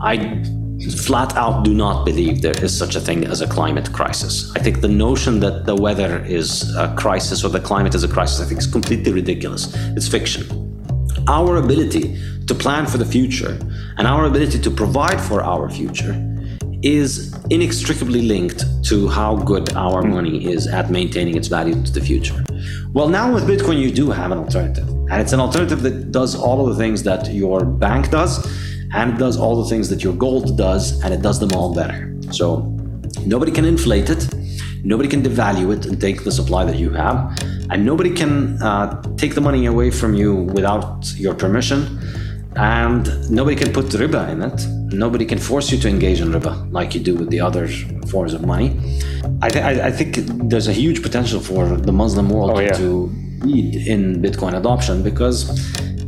I flat out do not believe there is such a thing as a climate crisis. I think the notion that the weather is a crisis or the climate is a crisis, I think is completely ridiculous. It's fiction. Our ability to plan for the future and our ability to provide for our future is inextricably linked to how good our hmm. money is at maintaining its value to the future. Well, now with Bitcoin, you do have an alternative. And it's an alternative that does all of the things that your bank does and it does all the things that your gold does, and it does them all better. So nobody can inflate it, nobody can devalue it and take the supply that you have, and nobody can uh, take the money away from you without your permission. And nobody can put riba in it. Nobody can force you to engage in riba like you do with the other forms of money. I, th- I, I think there's a huge potential for the Muslim world oh, yeah. to lead in Bitcoin adoption because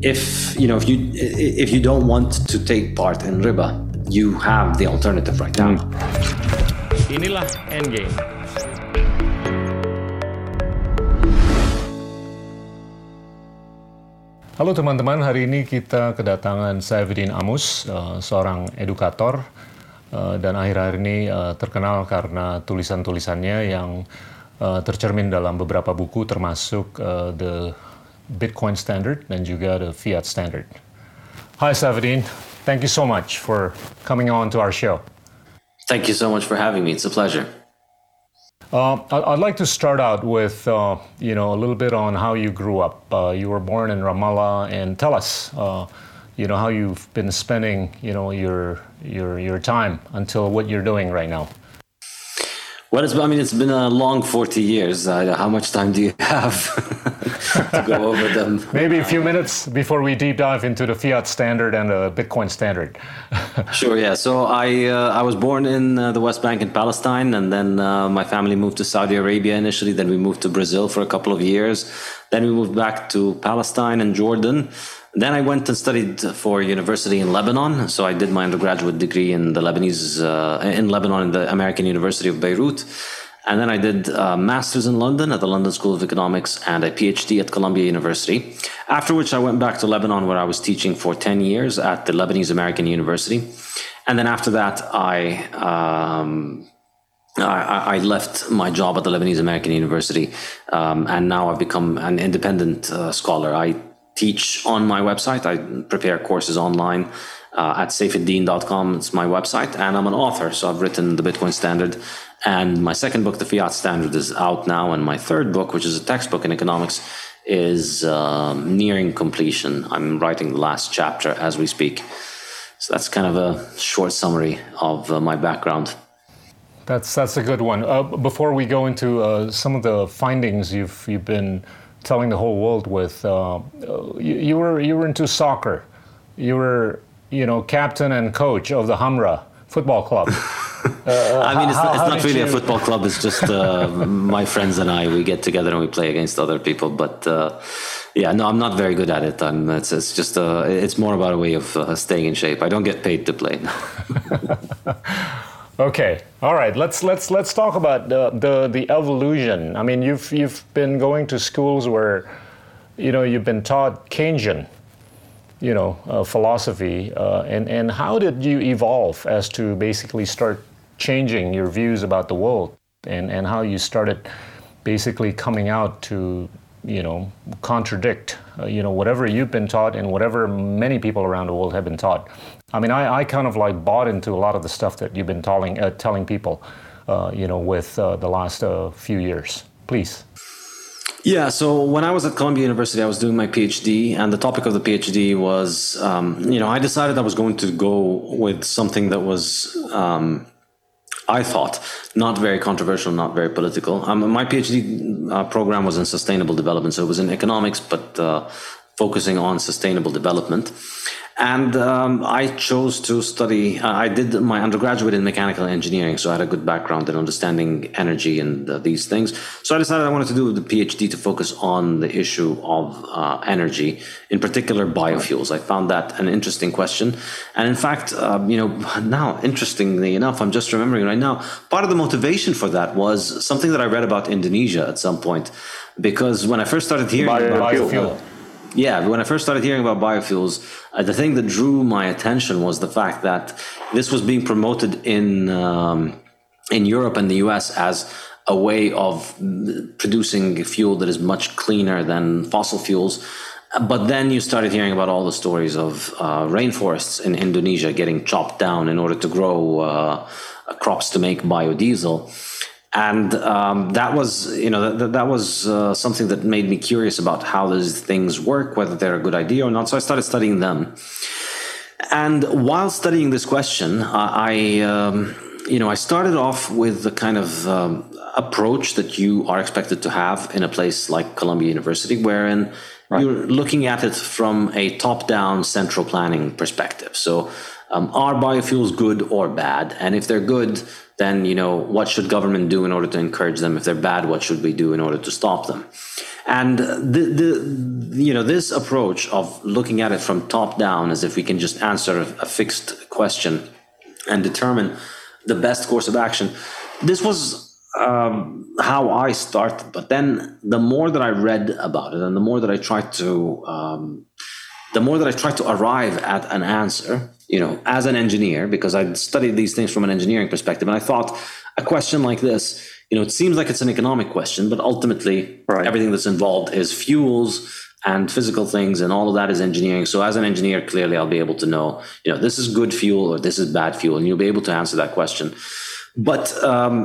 if you know if you if you don't want to take part in riba, you have the alternative right now. Inilah Endgame. Halo teman-teman, hari ini kita kedatangan Saifuddin Amus, uh, seorang edukator uh, dan akhir-akhir ini uh, terkenal karena tulisan-tulisannya yang tercermin dalam beberapa buku termasuk uh, The Bitcoin standard and you got a fiat standard. Hi, Saifedean. Thank you so much for coming on to our show. Thank you so much for having me. It's a pleasure. Uh, I'd like to start out with, uh, you know, a little bit on how you grew up. Uh, you were born in Ramallah, and tell us, uh, you know, how you've been spending, you know, your your your time until what you're doing right now. Well, it's, I mean, it's been a long 40 years. Uh, how much time do you have to go over them? Maybe a few minutes before we deep dive into the fiat standard and the Bitcoin standard. sure, yeah. So I, uh, I was born in uh, the West Bank in Palestine, and then uh, my family moved to Saudi Arabia initially. Then we moved to Brazil for a couple of years. Then we moved back to Palestine and Jordan. Then I went and studied for university in Lebanon. So I did my undergraduate degree in the Lebanese, uh, in Lebanon, in the American University of Beirut. And then I did a master's in London at the London School of Economics and a PhD at Columbia University. After which I went back to Lebanon where I was teaching for 10 years at the Lebanese American University. And then after that, I, um, I, I, left my job at the Lebanese American University, um, and now I've become an independent uh, scholar. I teach on my website. I prepare courses online uh, at saifedean.com. It's my website, and I'm an author. So I've written the Bitcoin Standard, and my second book, the Fiat Standard, is out now, and my third book, which is a textbook in economics, is um, nearing completion. I'm writing the last chapter as we speak. So that's kind of a short summary of uh, my background. That's that's a good one. Uh, before we go into uh, some of the findings you've you've been telling the whole world with. Uh, you, you, were you were into soccer. You were you know captain and coach of the Hamra football club. Uh, I mean, it's, how, not, it's not really you... a football club. It's just uh, my friends and I. We get together and we play against other people. But uh, yeah, no, I'm not very good at it. I'm, it's, it's just uh, it's more about a way of uh, staying in shape. I don't get paid to play. Okay, all right. Let's let's let's talk about the, the the evolution. I mean, you've you've been going to schools where, you know, you've been taught Keynesian, you know, uh, philosophy, uh, and and how did you evolve as to basically start changing your views about the world, and and how you started basically coming out to you know contradict uh, you know whatever you've been taught and whatever many people around the world have been taught I mean, I, I kind of like bought into a lot of the stuff that you've been telling, uh, telling people, uh, you know, with uh, the last uh, few years. Please. Yeah, so when I was at Columbia University, I was doing my PhD, and the topic of the PhD was, um, you know, I decided I was going to go with something that was, um, I thought, not very controversial, not very political. Um, my PhD uh, program was in sustainable development, so it was in economics, but uh, focusing on sustainable development. And um, I chose to study, uh, I did my undergraduate in mechanical engineering, so I had a good background in understanding energy and uh, these things. So I decided I wanted to do the PhD to focus on the issue of uh, energy, in particular biofuels. I found that an interesting question. And in fact, um, you know, now, interestingly enough, I'm just remembering right now, part of the motivation for that was something that I read about Indonesia at some point. Because when I first started hearing biofuel. about biofuel Yeah, when I first started hearing about biofuels, uh, the thing that drew my attention was the fact that this was being promoted in um, in Europe and the US as a way of producing fuel that is much cleaner than fossil fuels. But then you started hearing about all the stories of uh, rainforests in Indonesia getting chopped down in order to grow uh, crops to make biodiesel and um, that was you know that, that was uh, something that made me curious about how these things work whether they're a good idea or not. So i started studying them. And while studying this question i um, you know i started off with the kind of um, approach that you are expected to have in a place like columbia university wherein right. you're looking at it from a top down central planning perspective. So um, are biofuels good or bad? And if they're good then you know what should government do in order to encourage them? If they're bad what should we do in order to stop them? And the, the you know this approach of looking at it from top down as if we can just answer a, fixed question and determine the best course of action this was um, how I started. But then the more that I read about it and the more that I tried to, um, the more that I tried to arrive at an answer, you know, as an engineer, because I'd studied these things from an engineering perspective, and I thought a question like this, you know, it seems like it's an economic question, but ultimately right. everything that's involved is fuels and physical things, and all of that is engineering. So as an engineer, clearly I'll be able to know, you know, this is good fuel or this is bad fuel, and you'll be able to answer that question. But um,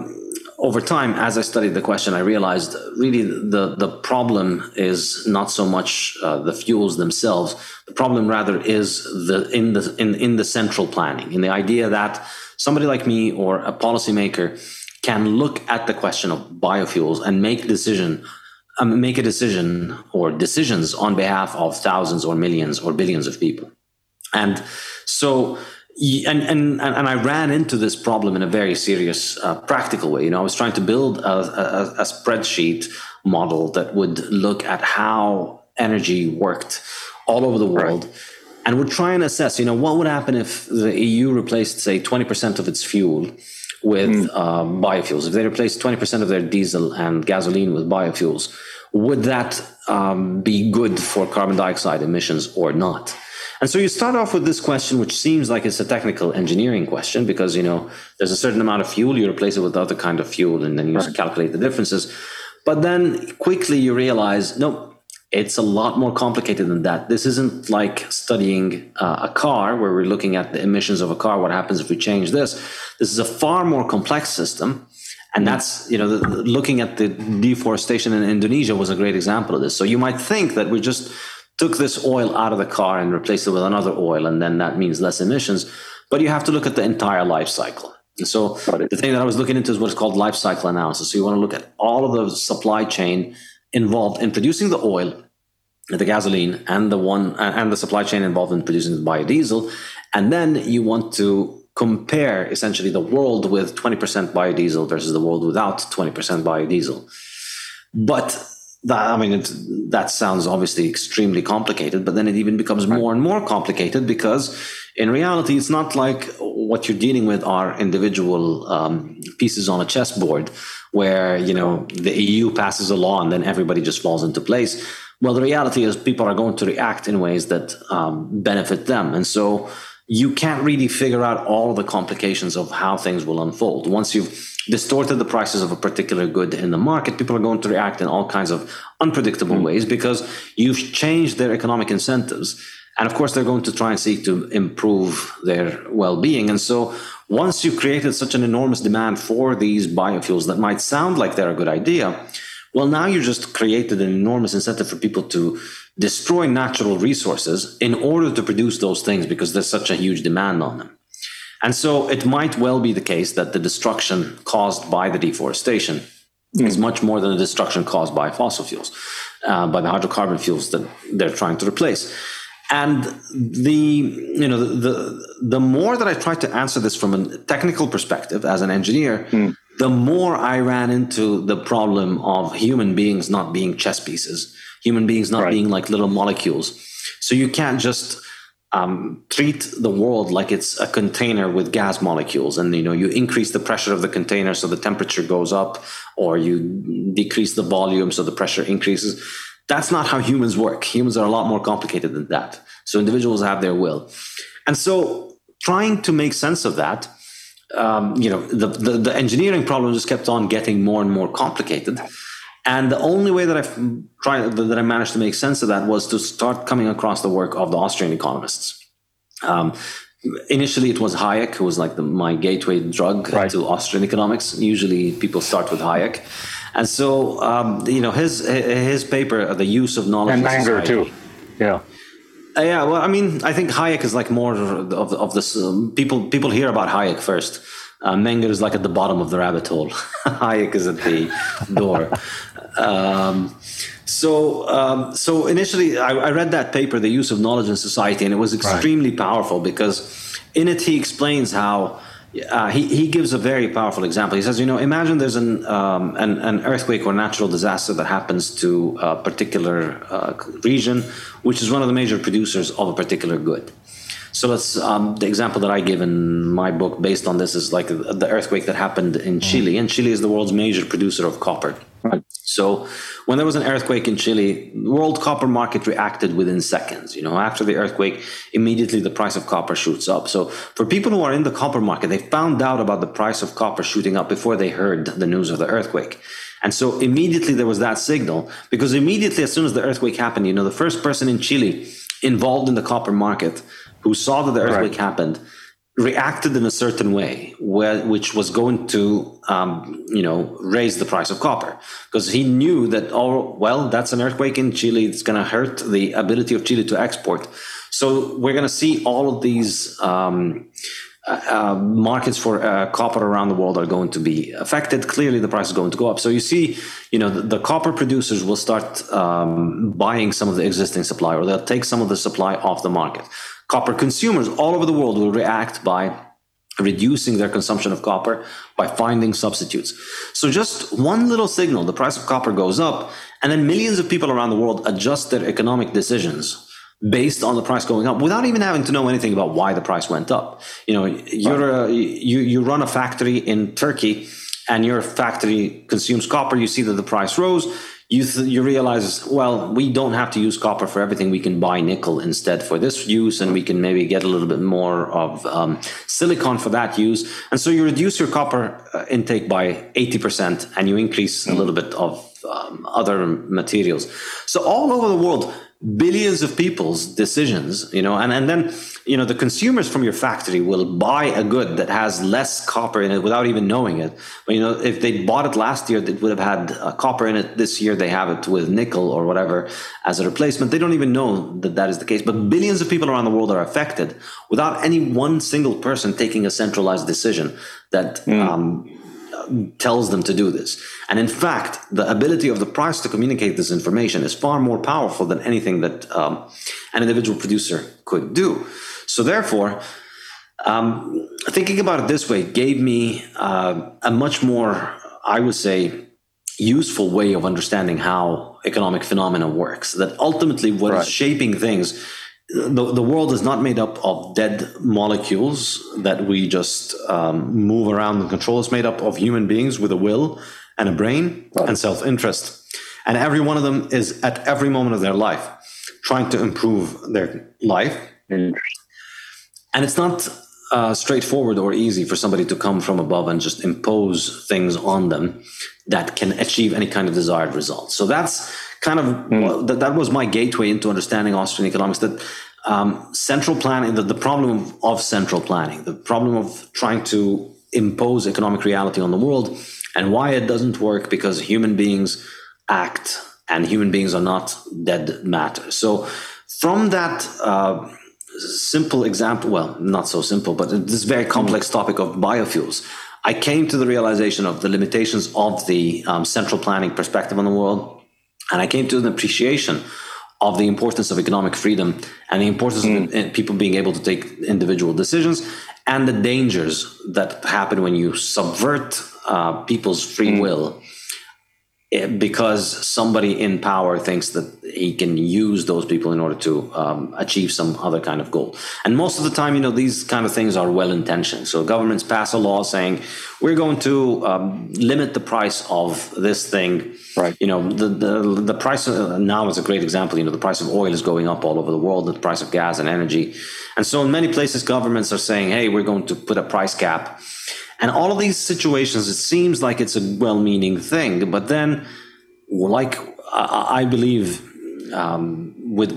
over time, as I studied the question, I realized really the, the problem is not so much uh, the fuels themselves. The problem rather is the in the in, in the central planning, in the idea that somebody like me or a policymaker can look at the question of biofuels and make decision um, make a decision or decisions on behalf of thousands or millions or billions of people. And so and, and and I ran into this problem in a very serious uh, practical way. You know, I was trying to build a, a, a, spreadsheet model that would look at how energy worked all over the world, right. and would try and assess. You know, what would happen if the EU replaced, say, twenty percent of its fuel with mm. um, biofuels? If they replaced twenty percent of their diesel and gasoline with biofuels, would that um, be good for carbon dioxide emissions or not? And so you start off with this question, which seems like it's a technical engineering question because, you know, there's a certain amount of fuel, you replace it with other kind of fuel, and then you right. calculate the differences. But then quickly you realize, no, it's a lot more complicated than that. This isn't like studying uh, a car where we're looking at the emissions of a car. What happens if we change this? This is a far more complex system. And that's, you know, the, looking at the deforestation in Indonesia was a great example of this. So you might think that we're just took this oil out of the car and replaced it with another oil, and then that means less emissions. But you have to look at the entire life cycle. And so the thing that I was looking into is what is called life cycle analysis. So you want to look at all of the supply chain involved in producing the oil, the gasoline, and the one and the supply chain involved in producing the biodiesel, and then you want to compare essentially the world with 20% biodiesel versus the world without 20% biodiesel. But that, I mean, that sounds obviously extremely complicated, but then it even becomes more and more complicated because in reality, it's not like what you're dealing with are individual um, pieces on a chessboard where, you know, the EU passes a law and then everybody just falls into place. Well, the reality is people are going to react in ways that um, benefit them. And so you can't really figure out all the complications of how things will unfold. Once you've distorted the prices of a particular good in the market, people are going to react in all kinds of unpredictable mm. ways because you've changed their economic incentives. And of course, they're going to try and seek to improve their well being. And so, once you've created such an enormous demand for these biofuels that might sound like they're a good idea, well, now you just created an enormous incentive for people to destroy natural resources in order to produce those things because there's such a huge demand on them. And so it might well be the case that the destruction caused by the deforestation mm. is much more than the destruction caused by fossil fuels, uh, by the hydrocarbon fuels that they're trying to replace. And the you know the, the, the more that I tried to answer this from a technical perspective as an engineer, mm. the more I ran into the problem of human beings not being chess pieces, human beings not right. being like little molecules. So you can't just um, treat the world like it's a container with gas molecules and you know you increase the pressure of the container so the temperature goes up or you decrease the volume so the pressure increases That's not how humans work. Humans are a lot more complicated than that. So individuals have their will. And so trying to make sense of that, um, you know, the, the, the, engineering problem just kept on getting more and more complicated. And the only way that I tried that I managed to make sense of that was to start coming across the work of the Austrian economists. Um, initially, it was Hayek, who was like the, my gateway drug right. to Austrian economics. Usually, people start with Hayek, and so um, you know his his paper, the use of knowledge, and Menger too. Yeah. Uh, yeah, well, I mean, I think Hayek is like more of of this. Um, people people hear about Hayek first. Uh, Menger is like at the bottom of the rabbit hole. Hayek is at the door. Um, so, um, so initially, I, I, read that paper, "The Use of Knowledge in Society," and it was extremely right. powerful because in it he explains how. Uh, he, he gives a very powerful example. He says, you know, imagine there's an, um, an, an, earthquake or natural disaster that happens to a particular uh, region, which is one of the major producers of a particular good. So let's um, the example that I give in my book based on this is like the earthquake that happened in Chile, and Chile is the world's major producer of copper. Right. So when there was an earthquake in Chile, the world copper market reacted within seconds. You know, after the earthquake, immediately the price of copper shoots up. So for people who are in the copper market, they found out about the price of copper shooting up before they heard the news of the earthquake. And so immediately there was that signal because immediately as soon as the earthquake happened, you know, the first person in Chile involved in the copper market who saw that the earthquake right. happened reacted in a certain way, where, which was going to, um, you know, raise the price of copper, because he knew that, oh, well, that's an earthquake in Chile. It's going to hurt the ability of Chile to export. So we're going to see all of these um, uh, uh, markets for uh, copper around the world are going to be affected. Clearly, the price is going to go up. So you see, you know, the, the copper producers will start um, buying some of the existing supply, or they'll take some of the supply off the market. Copper consumers all over the world will react by reducing their consumption of copper by finding substitutes. So just one little signal, the price of copper goes up, and then millions of people around the world adjust their economic decisions based on the price going up without even having to know anything about why the price went up. You know, you're a, you you run a factory in Turkey and your factory consumes copper, you see that the price rose, you th- you realize well we don't have to use copper for everything. We can buy nickel instead for this use and we can maybe get a little bit more of um, silicon for that use. And so you reduce your copper uh, intake by 80% and you increase a little bit of um, other materials. So all over the world billions of people's decisions you know and, and then you know the consumers from your factory will buy a good that has less copper in it without even knowing it. But you know if they bought it last year they would have had uh, copper in it this year. They have it with nickel or whatever as a replacement. They don't even know that that is the case. But billions of people around the world are affected without any one single person taking a centralized decision that mm. um, tells them to do this. And in fact, the ability of the price to communicate this information is far more powerful than anything that um, an individual producer could do. So, therefore, um, thinking about it this way gave me uh, a much more, I would say, useful way of understanding how economic phenomena works. That ultimately, what right. is shaping things the, the world is not made up of dead molecules that we just um, move around and control. It's made up of human beings with a will and a brain right. and self interest. And every one of them is at every moment of their life trying to improve their life. And it's not uh, straightforward or easy for somebody to come from above and just impose things on them that can achieve any kind of desired result. So that's kind of mm. that, that was my gateway into understanding Austrian economics. That um, central planning, the, the problem of central planning, the problem of trying to impose economic reality on the world, and why it doesn't work because human beings act and human beings are not dead matter. So, from that uh, simple example, well, not so simple, but this very complex topic of biofuels, I came to the realization of the limitations of the um, central planning perspective on the world and I came to an appreciation of the importance of economic freedom and the importance mm. of hmm. people being able to take individual decisions and the dangers that happen when you subvert uh, people's free mm. will because somebody in power thinks that he can use those people in order to um, achieve some other kind of goal. And most of the time, you know, these kind of things are well intentioned. So governments pass a law saying we're going to um, limit the price of this thing. Right. You know, the the, the price of, now is a great example. You know, the price of oil is going up all over the world. The price of gas and energy, and so in many places, governments are saying, "Hey, we're going to put a price cap." And all of these situations, it seems like it's a well-meaning thing, but then, like I, I believe um, with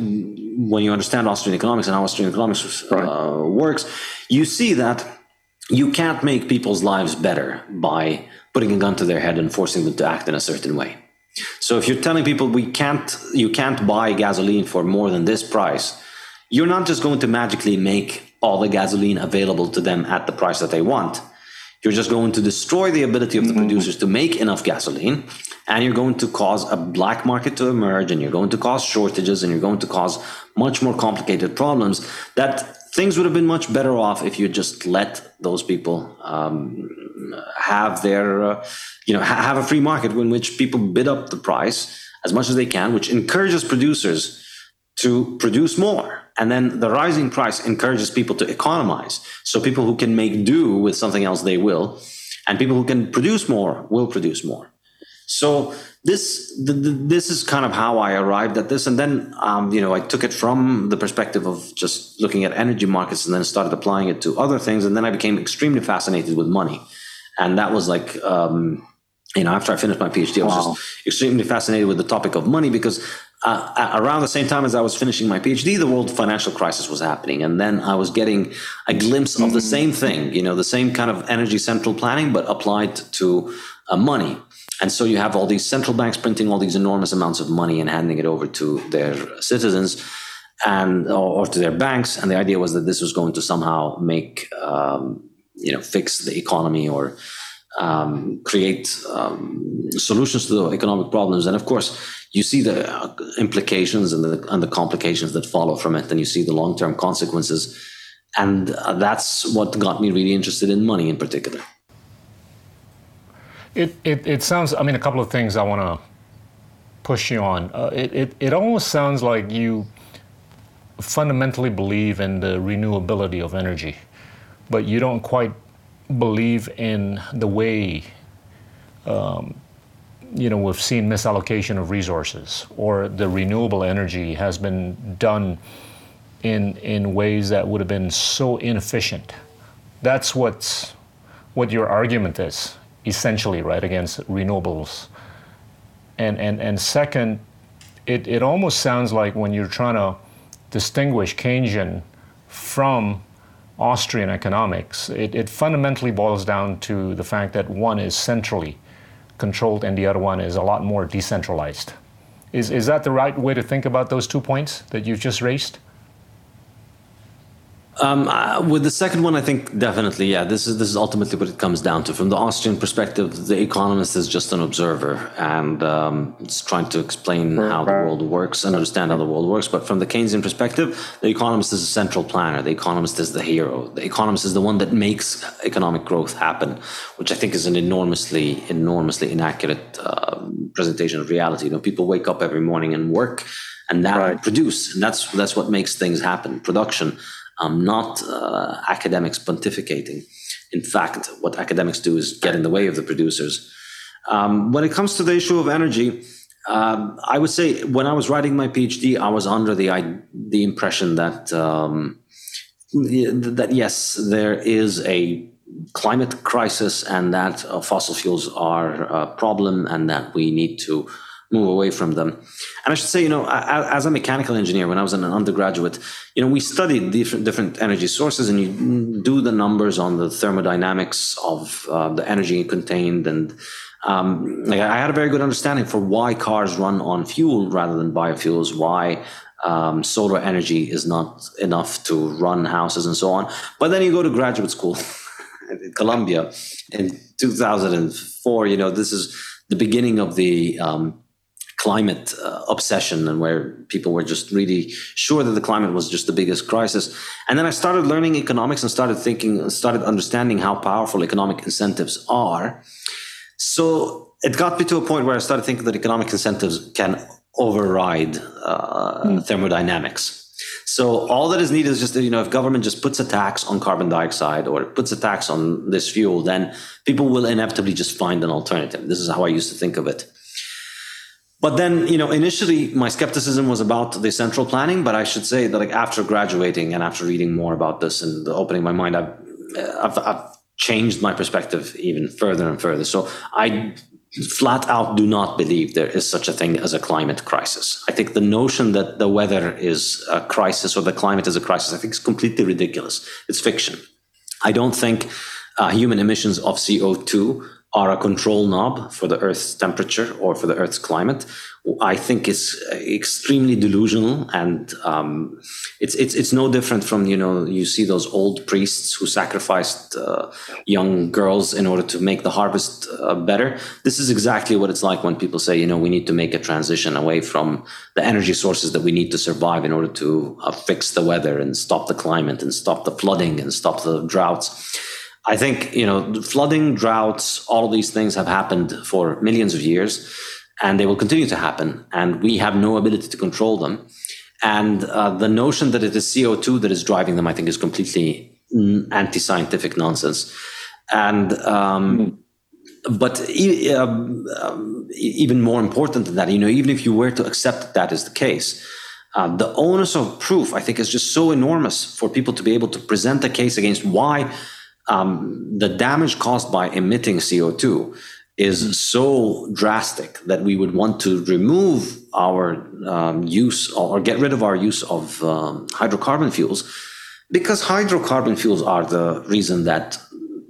when you understand Austrian economics and how Austrian economics uh, right. works, you see that you can't make people's lives better by putting a gun to their head and forcing them to act in a certain way. So if you're telling people we can't, you can't buy gasoline for more than this price, you're not just going to magically make all the gasoline available to them at the price that they want. You're just going to destroy the ability of the mm-hmm. producers to make enough gasoline and you're going to cause a black market to emerge and you're going to cause shortages and you're going to cause much more complicated problems that things would have been much better off if you just let those people um, have their uh, you know ha- have a free market in which people bid up the price as much as they can which encourages producers to produce more and then the rising price encourages people to economize. So people who can make do with something else they will. And people who can produce more will produce more. So this this is kind of how I arrived at this, and then um, you know I took it from the perspective of just looking at energy markets, and then started applying it to other things, and then I became extremely fascinated with money, and that was like. Um, you know, after I finished my PhD, I was wow. just extremely fascinated with the topic of money because uh, around the same time as I was finishing my PhD, the world financial crisis was happening. And then I was getting a glimpse of the mm. same thing, you know, the same kind of energy central planning, but applied to uh, money. And so you have all these central banks printing all these enormous amounts of money and handing it over to their citizens and or, or to their banks. And the idea was that this was going to somehow make um, you know fix the economy or um, create um, solutions to the economic problems. And of course, you see the uh, implications and the and the complications that follow from it, and you see the long term consequences. And uh, that's what got me really interested in money in particular. It, it, it sounds, I mean, a couple of things I want to push you on. Uh, it, it, it almost sounds like you fundamentally believe in the renewability of energy, but you don't quite believe in the way, um, you know, we've seen misallocation of resources or the renewable energy has been done in, in ways that would have been so inefficient. That's what's, what your argument is essentially, right, against renewables. And, and, and second, it, it almost sounds like when you're trying to distinguish Keynesian from Austrian economics, it, it fundamentally boils down to the fact that one is centrally controlled and the other one is a lot more decentralized. Is, is that the right way to think about those two points that you've just raised? Um, uh, with the second one, I think definitely, yeah. This is this is ultimately what it comes down to. From the Austrian perspective, the economist is just an observer and um, it's trying to explain how the world works and understand how the world works. But from the Keynesian perspective, the economist is a central planner. The economist is the hero. The economist is the one that makes economic growth happen, which I think is an enormously, enormously inaccurate uh, presentation of reality. You know, people wake up every morning and work, and that right. produce, and that's that's what makes things happen. Production um, not uh, academics pontificating. In fact, what academics do is get in the way of the producers. Um, when it comes to the issue of energy, um, I would say when I was writing my PhD, I was under the the impression that um, that yes, there is a climate crisis and that uh, fossil fuels are a problem and that we need to move away from them. And I should say, you know, as a mechanical engineer, when I was an undergraduate, you know, we studied different different energy sources, and you do the numbers on the thermodynamics of uh, the energy contained, and um, like I had a very good understanding for why cars run on fuel rather than biofuels, why um, solar energy is not enough to run houses and so on. But then you go to graduate school in Columbia in 2004. You know, this is the beginning of the um, climate uh, obsession and where people were just really sure that the climate was just the biggest crisis. And then I started learning economics and started thinking, started understanding how powerful economic incentives are. So it got me to a point where I started thinking that economic incentives can override uh, mm. thermodynamics. So all that is needed is just that, you know if government just puts a tax on carbon dioxide or puts a tax on this fuel, then people will inevitably just find an alternative. This is how I used to think of it. But then, you know, initially my skepticism was about the central planning, but I should say that like after graduating and after reading more about this and opening my mind, I've, I've, I've changed my perspective even further and further. So I flat out do not believe there is such a thing as a climate crisis. I think the notion that the weather is a crisis or the climate is a crisis, I think is completely ridiculous. It's fiction. I don't think uh, human emissions of CO2 are a control knob for the Earth's temperature or for the Earth's climate. I think is extremely delusional, and um, it's it's it's no different from you know you see those old priests who sacrificed uh, young girls in order to make the harvest uh, better. This is exactly what it's like when people say you know we need to make a transition away from the energy sources that we need to survive in order to uh, fix the weather and stop the climate and stop the flooding and stop the droughts I think, you know, flooding, droughts, all of these things have happened for millions of years and they will continue to happen. And we have no ability to control them. And uh, the notion that it is CO2 that is driving them, I think, is completely anti scientific nonsense. And, um, but um, um, even more important than that, you know, even if you were to accept that, that is the case, uh, the onus of proof, I think, is just so enormous for people to be able to present a case against why um, the damage caused by emitting CO2 is so drastic that we would want to remove our um, use or get rid of our use of um, hydrocarbon fuels because hydrocarbon fuels are the reason that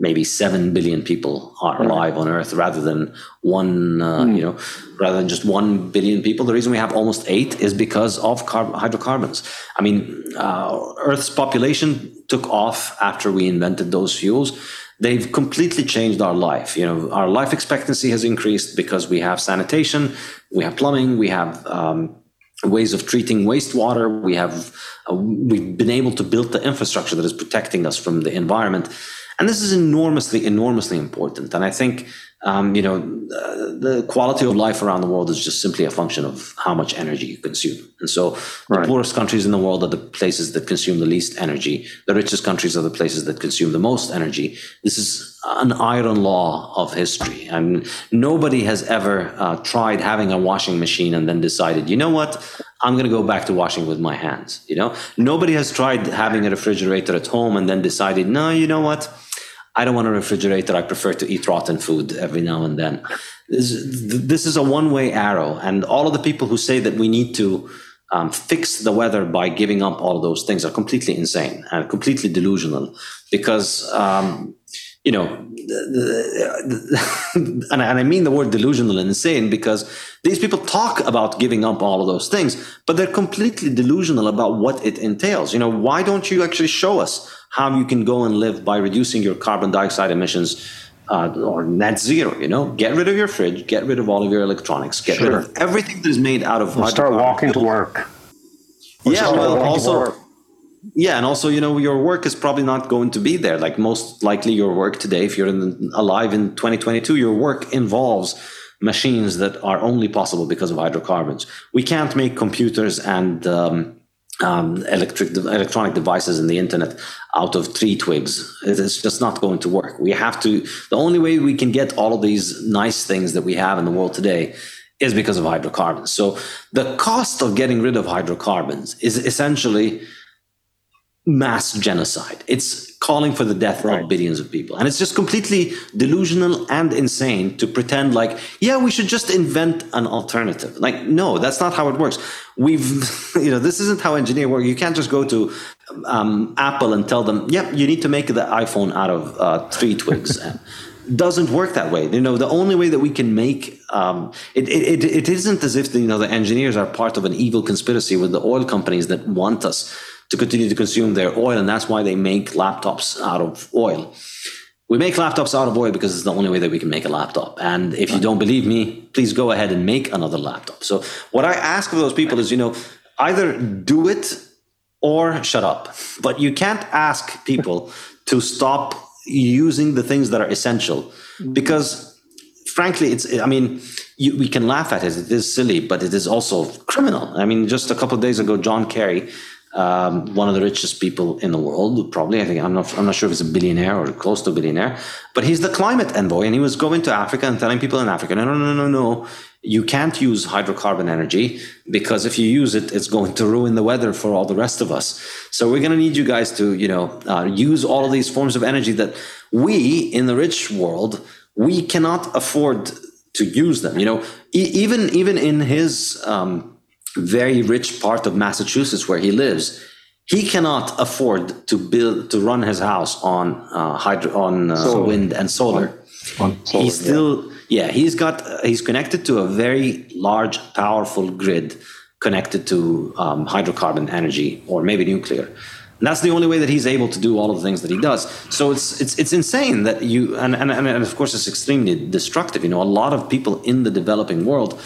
maybe 7 billion people are alive on earth rather than one uh, mm. you know rather than just 1 billion people. The reason we have almost 8 is because of carb- hydrocarbons. I mean uh, earth's population took off after we invented those fuels. They've completely changed our life. You know our life expectancy has increased because we have sanitation we have plumbing we have um, ways of treating wastewater. We have uh, we've been able to build the infrastructure that is protecting us from the environment and this is enormously, enormously important. And I think, um, you know, uh, the quality of life around the world is just simply a function of how much energy you consume. And so right. the poorest countries in the world are the places that consume the least energy. The richest countries are the places that consume the most energy. This is an iron law of history. And nobody has ever uh, tried having a washing machine and then decided, you know what? I'm going to go back to washing with my hands. You know, nobody has tried having a refrigerator at home and then decided, no, you know what? I don't want a refrigerator. I prefer to eat rotten food every now and then. This, this is a one way arrow. And all of the people who say that we need to um, fix the weather by giving up all of those things are completely insane and completely delusional because, um, you know, and I mean the word delusional and insane because these people talk about giving up all of those things, but they're completely delusional about what it entails. You know, why don't you actually show us how you can go and live by reducing your carbon dioxide emissions uh, or net zero. You know, get rid of your fridge, get rid of all of your electronics, get sure. rid of everything that is made out of. We'll start walking to work. We'll yeah, well, also. Yeah, and also, you know, your work is probably not going to be there. Like most likely, your work today, if you're in, alive in 2022, your work involves machines that are only possible because of hydrocarbons. We can't make computers and um, um, electric electronic devices and the internet out of tree twigs. It's just not going to work. We have to. The only way we can get all of these nice things that we have in the world today is because of hydrocarbons. So the cost of getting rid of hydrocarbons is essentially mass genocide. It's calling for the death right. of billions of people. And it's just completely delusional and insane to pretend like, yeah, we should just invent an alternative. Like, no, that's not how it works. We've, you know, this isn't how engineering work. You can't just go to um, Apple and tell them, yep, you need to make the iPhone out of uh, tree twigs. doesn't work that way. You know, the only way that we can make um, it, it, it isn't as if the, you know the engineers are part of an evil conspiracy with the oil companies that want us to continue to consume their oil. And that's why they make laptops out of oil. We make laptops out of oil because it's the only way that we can make a laptop. And if you don't believe me, please go ahead and make another laptop. So what I ask of those people is, you know, either do it or shut up. But you can't ask people to stop using the things that are essential mm-hmm. because frankly, it's. I mean, you, we can laugh at it. It is silly, but it is also criminal. I mean, just a couple of days ago, John Kerry, um, one of the richest people in the world, probably. I think I'm not. I'm not sure if he's a billionaire or close to a billionaire, but he's the climate envoy, and he was going to Africa and telling people in Africa, no, no, no, no, no. You can't use hydrocarbon energy because if you use it, it's going to ruin the weather for all the rest of us. So we're going to need you guys to, you know, uh, use all of these forms of energy that we in the rich world we cannot afford to use them. You know, e- even even in his um, very rich part of Massachusetts where he lives, he cannot afford to build to run his house on uh, hydro on uh, wind and solar. On, on solar he's still yeah. yeah he's got uh, he's connected to a very large, powerful grid connected to um, hydrocarbon energy or maybe nuclear. And that's the only way that he's able to do all of the things that he does. So it's it's it's insane that you and and, and of course it's extremely destructive. You know, a lot of people in the developing world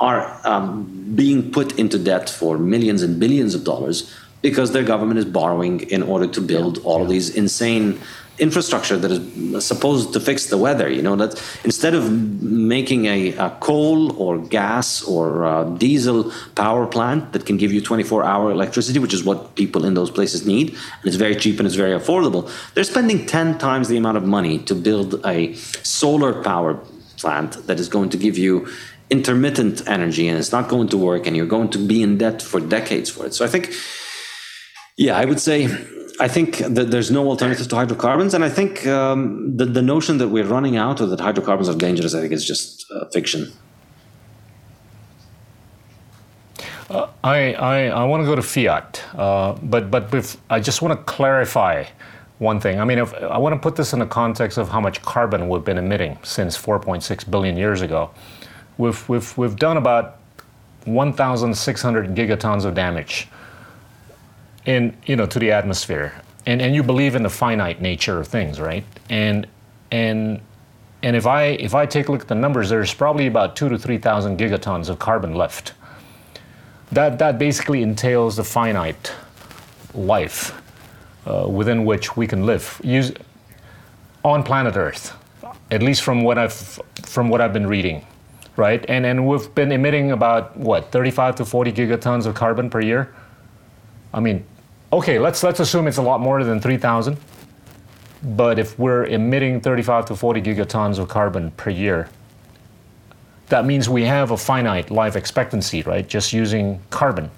are um, being put into debt for millions and billions of dollars because their government is borrowing in order to build all of these insane infrastructure that is supposed to fix the weather. You know that instead of making a, a coal or gas or diesel power plant that can give you 24-hour electricity, which is what people in those places need, and it's very cheap and it's very affordable, they're spending 10 times the amount of money to build a solar power plant that is going to give you intermittent energy and it's not going to work and you're going to be in debt for decades for it. So I think yeah, I would say I think that there's no alternative to hydrocarbons, and I think um, the the notion that we're running out or that hydrocarbons are dangerous, I think, is just uh, fiction. Uh, I, I, I want to go to fiat, uh, but but I just want to clarify one thing. I mean, if, I want to put this in the context of how much carbon we've been emitting since 4.6 billion years ago. We've we've we've done about 1,600 gigatons of damage in you know to the atmosphere and and you believe in the finite nature of things right and and and if i if i take a look at the numbers there's probably about 2 to 3000 gigatons of carbon left that that basically entails the finite life uh, within which we can live use on planet earth at least from what i've from what i've been reading right and and we've been emitting about what 35 to 40 gigatons of carbon per year I mean, okay, let's let's assume it's a lot more than 3,000. But if we're emitting 35 to 40 gigatons of carbon per year, that means we have a finite life expectancy, right? Just using carbon.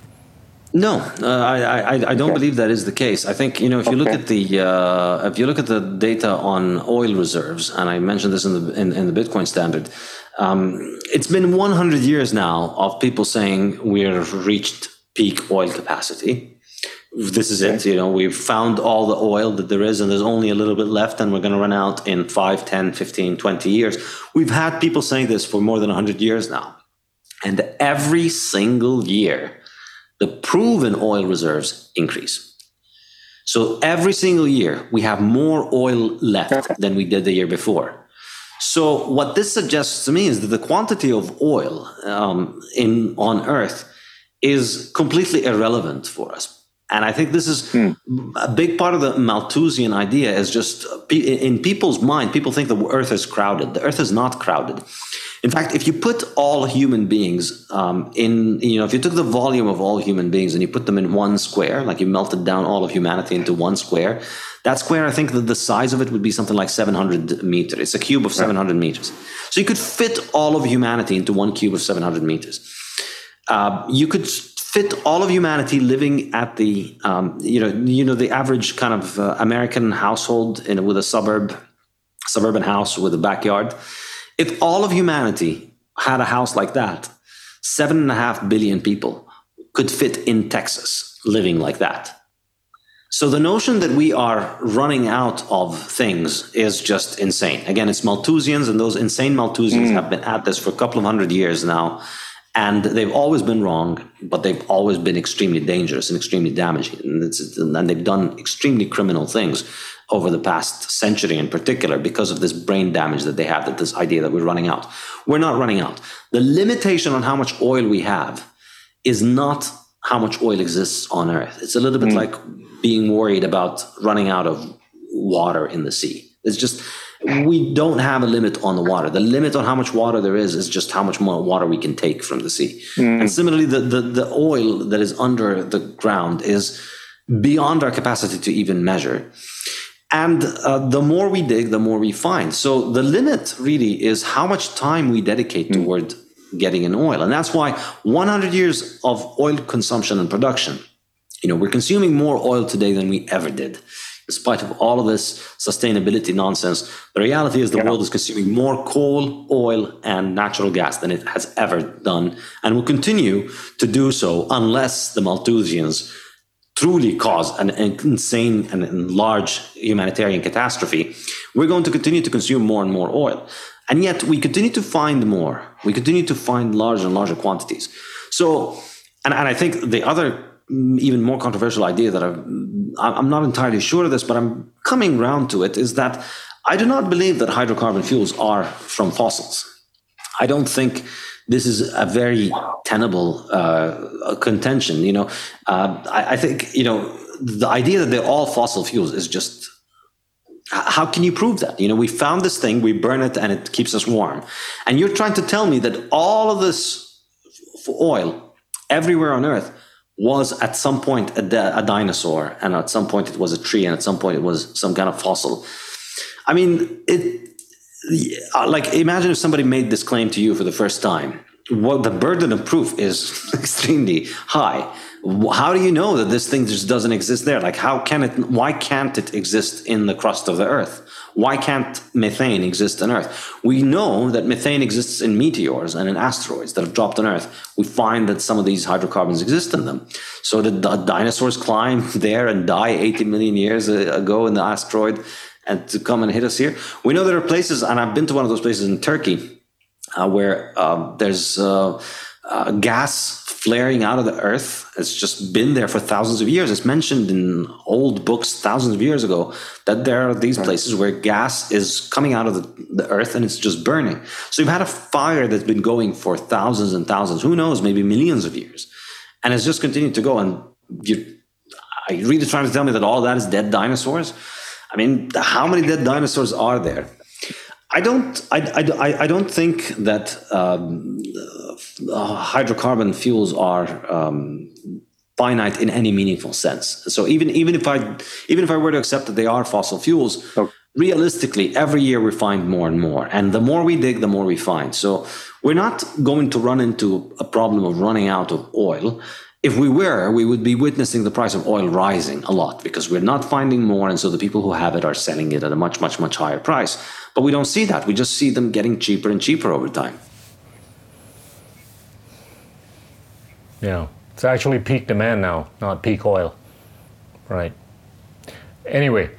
No, uh, I, I, I don't okay. believe that is the case. I think you know if you okay. look at the uh, if you look at the data on oil reserves, and I mentioned this in the in, in the Bitcoin standard, um, it's been 100 years now of people saying we've reached peak oil capacity this is it you know we've found all the oil that there is and there's only a little bit left and we're going to run out in 5 10 15 20 years we've had people saying this for more than 100 years now and every single year the proven oil reserves increase. So every single year we have more oil left than we did the year before. So what this suggests to me is that the quantity of oil um, in on earth is completely irrelevant for us and I think this is hmm. a big part of the Malthusian idea is just in people's mind, people think the earth is crowded. The earth is not crowded. In fact, if you put all human beings um, in, you know, if you took the volume of all human beings and you put them in one square, like you melted down all of humanity into one square, that square, I think that the size of it would be something like 700 meters. It's a cube of 700 meters. So you could fit all of humanity into one cube of 700 meters. Uh, you could fit all of humanity living at the um, you know you know the average kind of uh, American household in with a suburb suburban house with a backyard. If all of humanity had a house like that, seven and a half billion people could fit in Texas living like that. So the notion that we are running out of things is just insane. Again, it's Malthusians, and those insane Malthusians mm. have been at this for a couple of hundred years now and they've always been wrong, but they've always been extremely dangerous and extremely damaging. And, and, they've done extremely criminal things over the past century in particular because of this brain damage that they have, that this idea that we're running out. We're not running out. The limitation on how much oil we have is not how much oil exists on Earth. It's a little bit mm. like being worried about running out of water in the sea. It's just we don't have a limit on the water. The limit on how much water there is is just how much more water we can take from the sea. Mm. And similarly, the, the, the oil that is under the ground is beyond our capacity to even measure. And uh, the more we dig, the more we find. So the limit really is how much time we dedicate mm. toward getting an oil. And that's why 100 years of oil consumption and production, you know, we're consuming more oil today than we ever did despite of all of this sustainability nonsense, the reality is the yeah. world is consuming more coal, oil, and natural gas than it has ever done, and will continue to do so unless the Malthusians truly cause an, an insane and large humanitarian catastrophe. We're going to continue to consume more and more oil. And yet we continue to find more. We continue to find larger and larger quantities. So, and, and I think the other even more controversial idea that I'm, I'm not entirely sure of this, but I'm coming round to it is that I do not believe that hydrocarbon fuels are from fossils. I don't think this is a very tenable uh, contention. You know, uh, I, I, think you know the idea that they're all fossil fuels is just how can you prove that? You know, we found this thing, we burn it, and it keeps us warm, and you're trying to tell me that all of this oil everywhere on Earth was at some point a, a, dinosaur, and at some point it was a tree, and at some point it was some kind of fossil. I mean, it like imagine if somebody made this claim to you for the first time. Well, the burden of proof is extremely high. How do you know that this thing just doesn't exist there? Like, how can it? Why can't it exist in the crust of the Earth? Why can't methane exist on Earth? We know that methane exists in meteors and in asteroids that have dropped on Earth. We find that some of these hydrocarbons exist in them. So did the dinosaurs climb there and die 80 million years ago in the asteroid and to come and hit us here? We know there are places, and I've been to one of those places in Turkey, uh, where uh, there's uh, uh gas flaring out of the earth. It's just been there for thousands of years. It's mentioned in old books thousands of years ago that there are these places where gas is coming out of the, the earth and it's just burning. So you've had a fire that's been going for thousands and thousands, who knows, maybe millions of years. And it's just continued to go. And you are you really trying to tell me that all that is dead dinosaurs? I mean, how many dead dinosaurs are there? I don't. I, I, I don't think that um, hydrocarbon fuels are um, finite in any meaningful sense. So even even if I even if I were to accept that they are fossil fuels, oh. realistically, every year we find more and more, and the more we dig, the more we find. So we're not going to run into a problem of running out of oil. If we were, we would be witnessing the price of oil rising a lot because we're not finding more, and so the people who have it are selling it at a much, much, much higher price. But we don't see that. We just see them getting cheaper and cheaper over time. Yeah, it's actually peak demand now, not peak oil. Right. Anyway,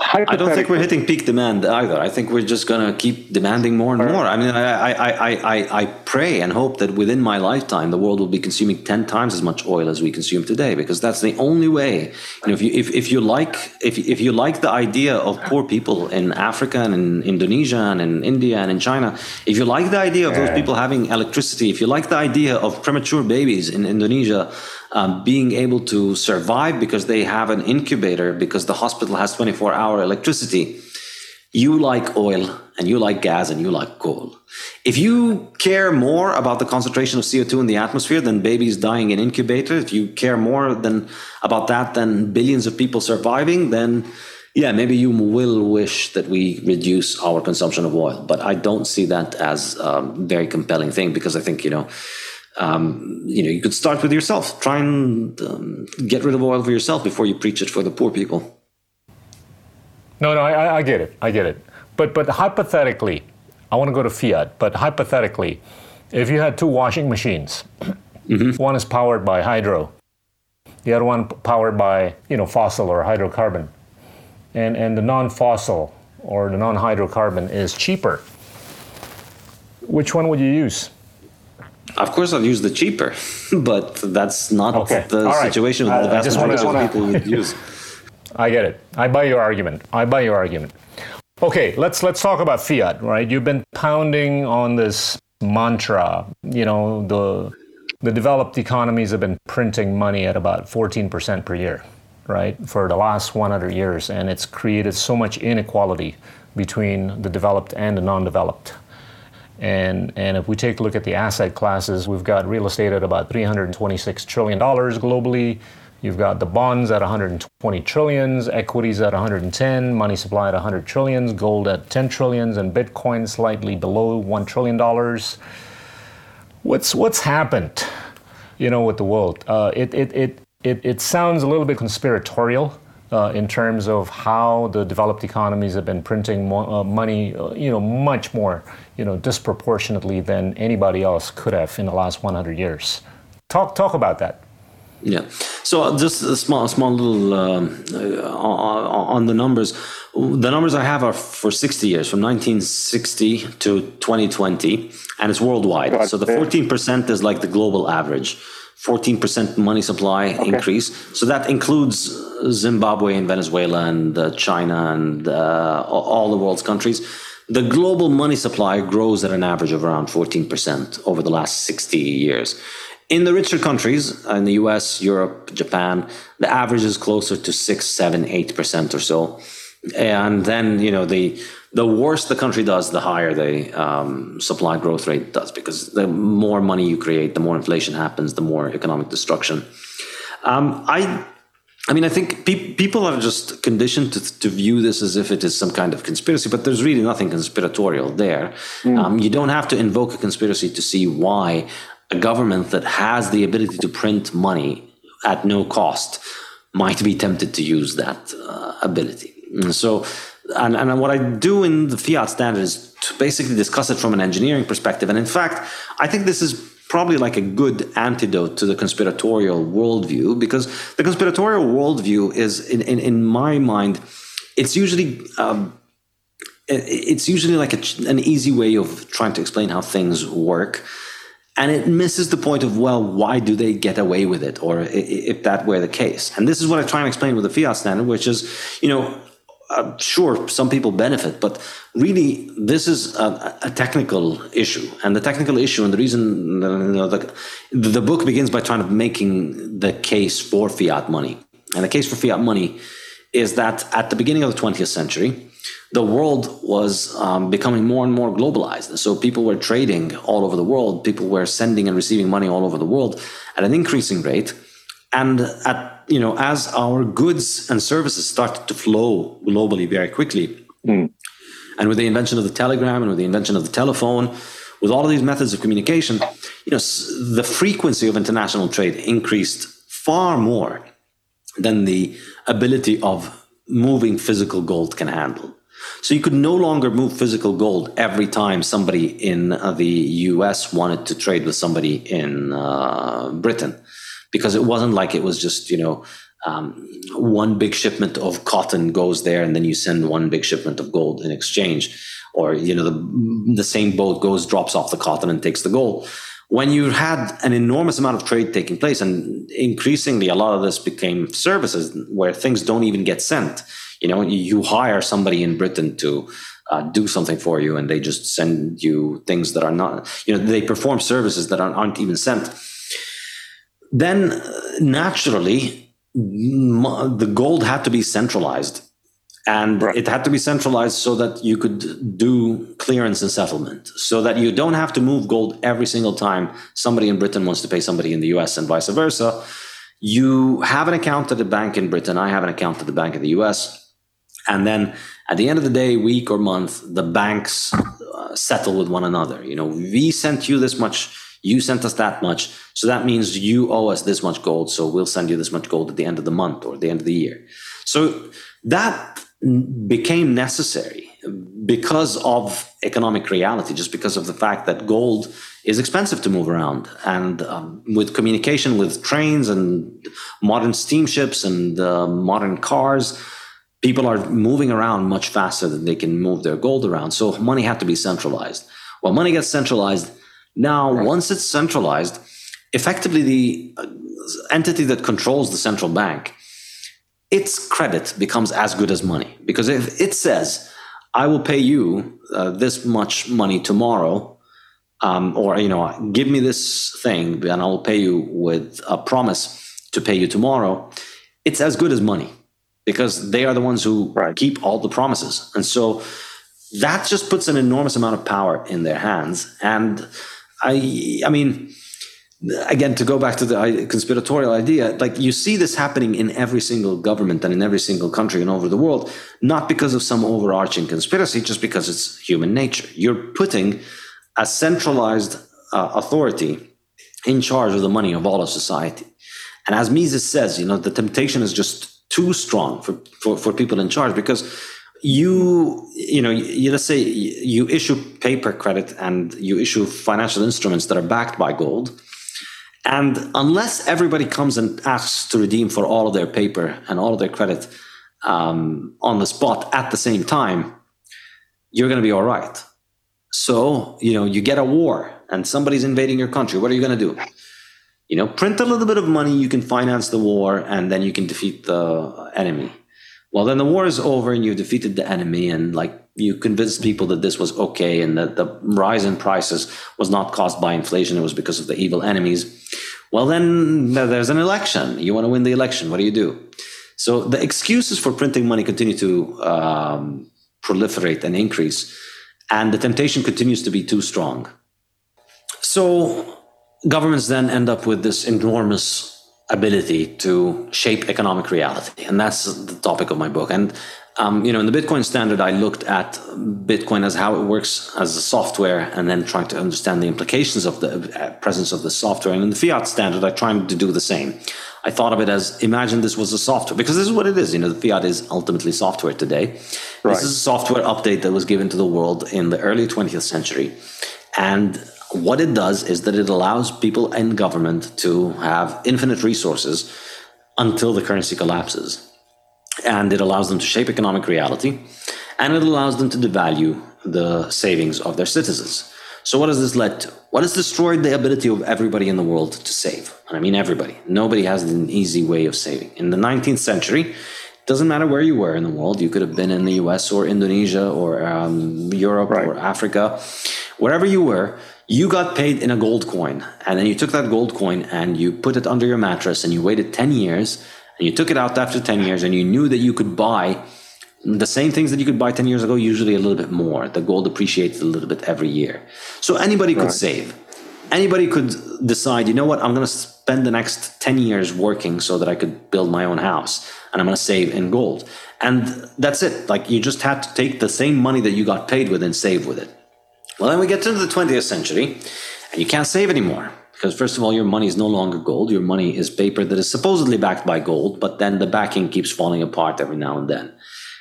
I don't think we're hitting peak demand either. I think we're just going to keep demanding more and more. I mean, I, I, I, I, I pray and hope that within my lifetime, the world will be consuming 10 times as much oil as we consume today, because that's the only way. And if you, if, if you like, if, if you like the idea of poor people in Africa and in Indonesia and in India and in China, if you like the idea of those people having electricity, if you like the idea of premature babies in Indonesia, um, being able to survive because they have an incubator because the hospital has 24 hour electricity. You like oil and you like gas and you like coal. If you care more about the concentration of CO2 in the atmosphere than babies dying in incubators, if you care more than about that than billions of people surviving, then yeah, maybe you will wish that we reduce our consumption of oil. But I don't see that as a very compelling thing because I think, you know, um, you know, you could start with yourself. Try and um, get rid of oil for yourself before you preach it for the poor people. No, no, I, I get it. I get it. But but hypothetically, I want to go to fiat. But hypothetically, if you had two washing machines, mm-hmm. one is powered by hydro, the other one powered by you know fossil or hydrocarbon, and and the non-fossil or the non-hydrocarbon is cheaper. Which one would you use? Of course, I'll use the cheaper, but that's not okay. the right. situation that the vast majority of people would use. I get it. I buy your argument. I buy your argument. Okay, let's let's talk about fiat, right? You've been pounding on this mantra. You know, the the developed economies have been printing money at about 14% per year, right, for the last 100 years, and it's created so much inequality between the developed and the non-developed. And, and if we take a look at the asset classes, we've got real estate at about $326 trillion globally. You've got the bonds at 120 trillions, equities at 110, money supply at 100 trillions, gold at 10 trillions, and Bitcoin slightly below $1 trillion. What's, what's happened, you know, with the world? Uh, it, it, it, it, it sounds a little bit conspiratorial, uh, in terms of how the developed economies have been printing mo- uh, money, uh, you know, much more, you know, disproportionately than anybody else could have in the last 100 years. Talk talk about that. Yeah. So uh, just a small small little um, uh, on the numbers. The numbers I have are for 60 years, from 1960 to 2020, and it's worldwide. So the 14% is like the global average. 14% money supply okay. increase. So that includes Zimbabwe and Venezuela and uh, China and uh, all the world's countries. The global money supply grows at an average of around 14% over the last 60 years. In the richer countries, in the US, Europe, Japan, the average is closer to 6, 7, 8% or so. And then, you know, the the worse the country does, the higher the um, supply growth rate does, because the more money you create, the more inflation happens, the more economic destruction. Um, I, I mean, I think pe- people are just conditioned to, to, view this as if it is some kind of conspiracy, but there's really nothing conspiratorial there. Mm. Um, you don't have to invoke a conspiracy to see why a government that has the ability to print money at no cost might be tempted to use that uh, ability. And so and, and what I do in the fiat standard is to basically discuss it from an engineering perspective. And in fact, I think this is probably like a good antidote to the conspiratorial worldview because the conspiratorial worldview is, in, in, in my mind, it's usually. Um, it's usually like a, an easy way of trying to explain how things work and it misses the point of well why do they get away with it or if that were the case and this is what i try and explain with the fiat standard which is you know uh, sure, some people benefit, but really, this is a, a, technical issue. And the technical issue, and the reason you know, the, the book begins by trying to making the case for fiat money. And the case for fiat money is that at the beginning of the 20th century, the world was um, becoming more and more globalized. So people were trading all over the world. People were sending and receiving money all over the world at an increasing rate. And at you know, as our goods and services started to flow globally very quickly, mm. and with the invention of the telegram and with the invention of the telephone, with all of these methods of communication, you know, the frequency of international trade increased far more than the ability of moving physical gold can handle. So you could no longer move physical gold every time somebody in the US wanted to trade with somebody in uh, Britain because it wasn't like it was just you know um, one big shipment of cotton goes there and then you send one big shipment of gold in exchange. Or you know the, the same boat goes drops off the cotton and takes the gold. When you had an enormous amount of trade taking place and increasingly a lot of this became services where things don't even get sent you know you hire somebody in britain to uh, do something for you and they just send you things that are not you know they perform services that aren't, aren't even sent then uh, naturally the gold had to be centralized. And right. it had to be centralized so that you could do clearance and settlement. So that you don't have to move gold every single time somebody in britain wants to pay somebody in the us and vice versa. You have an account at a bank in britain. I have an account at the bank in the us and then at the end of the day week or month the banks uh, settle with one another. You know we sent you this much you sent us that much. So that means you owe us this much gold. So we'll send you this much gold at the end of the month or the end of the year. So that became necessary because of economic reality, just because of the fact that gold is expensive to move around. And um, with communication with trains and modern steamships and uh, modern cars, people are moving around much faster than they can move their gold around. So money had to be centralized. Well, money gets centralized, now, right. once it's centralized, effectively the uh, entity that controls the central bank, its credit becomes as good as money. Because if it says, I will pay you uh, this much money tomorrow, um, or you know, give me this thing, and I'll pay you with a promise to pay you tomorrow. it's as good as money because they are the ones who right. keep all the promises. And so that just puts an enormous amount of power in their hands. And I, I mean, again, to go back to the conspiratorial idea, like you see this happening in every single government and in every single country and over the world, not because of some overarching conspiracy, just because it's human nature. You're putting a centralized uh, authority in charge of the money of all of society. And as Mises says, you know, the temptation is just too strong for, for, for people in charge because you, you know, you, let's say you issue paper credit and you issue financial instruments that are backed by gold. And unless everybody comes and asks to redeem for all of their paper and all of their credit um, on the spot at the same time, you're going to be all right. So, you know, you get a war and somebody's invading your country. What are you going to do? You know, print a little bit of money, you can finance the war, and then you can defeat the enemy. Well, then the war is over and you've defeated the enemy, and like you convinced people that this was okay and that the rise in prices was not caused by inflation, it was because of the evil enemies. Well, then there's an election. You want to win the election. What do you do? So the excuses for printing money continue to um, proliferate and increase, and the temptation continues to be too strong. So governments then end up with this enormous ability to shape economic reality, and that's the topic of my book. And um, you know, in the Bitcoin standard, I looked at Bitcoin as how it works as a software, and then trying to understand the implications of the uh, presence of the software. And in the fiat standard, I tried to do the same. I thought of it as imagine this was a software because this is what it is. You know, the fiat is ultimately software today. Right. This is a software update that was given to the world in the early 20th century, and what it does is that it allows people and government to have infinite resources until the currency collapses. And it allows them to shape economic reality and it allows them to devalue the savings of their citizens. So, what has this led to? What has destroyed the ability of everybody in the world to save? And I mean, everybody. Nobody has an easy way of saving. In the 19th century, it doesn't matter where you were in the world. You could have been in the US or Indonesia or um, Europe right. or Africa. Wherever you were, you got paid in a gold coin and then you took that gold coin and you put it under your mattress and you waited 10 years and you took it out after 10 years and you knew that you could buy the same things that you could buy 10 years ago usually a little bit more. The gold appreciates a little bit every year. So anybody could right. save. Anybody could decide you know what? I'm going to spend the next 10 years working so that i could build my own house and i'm going to save in gold. And that's it. Like you just had to take the same money that you got paid with and save with it well, then we get into the 20th century, and you can't save anymore. Because, first of all, your money is no longer gold. Your money is paper that is supposedly backed by gold, but then the backing keeps falling apart every now and then.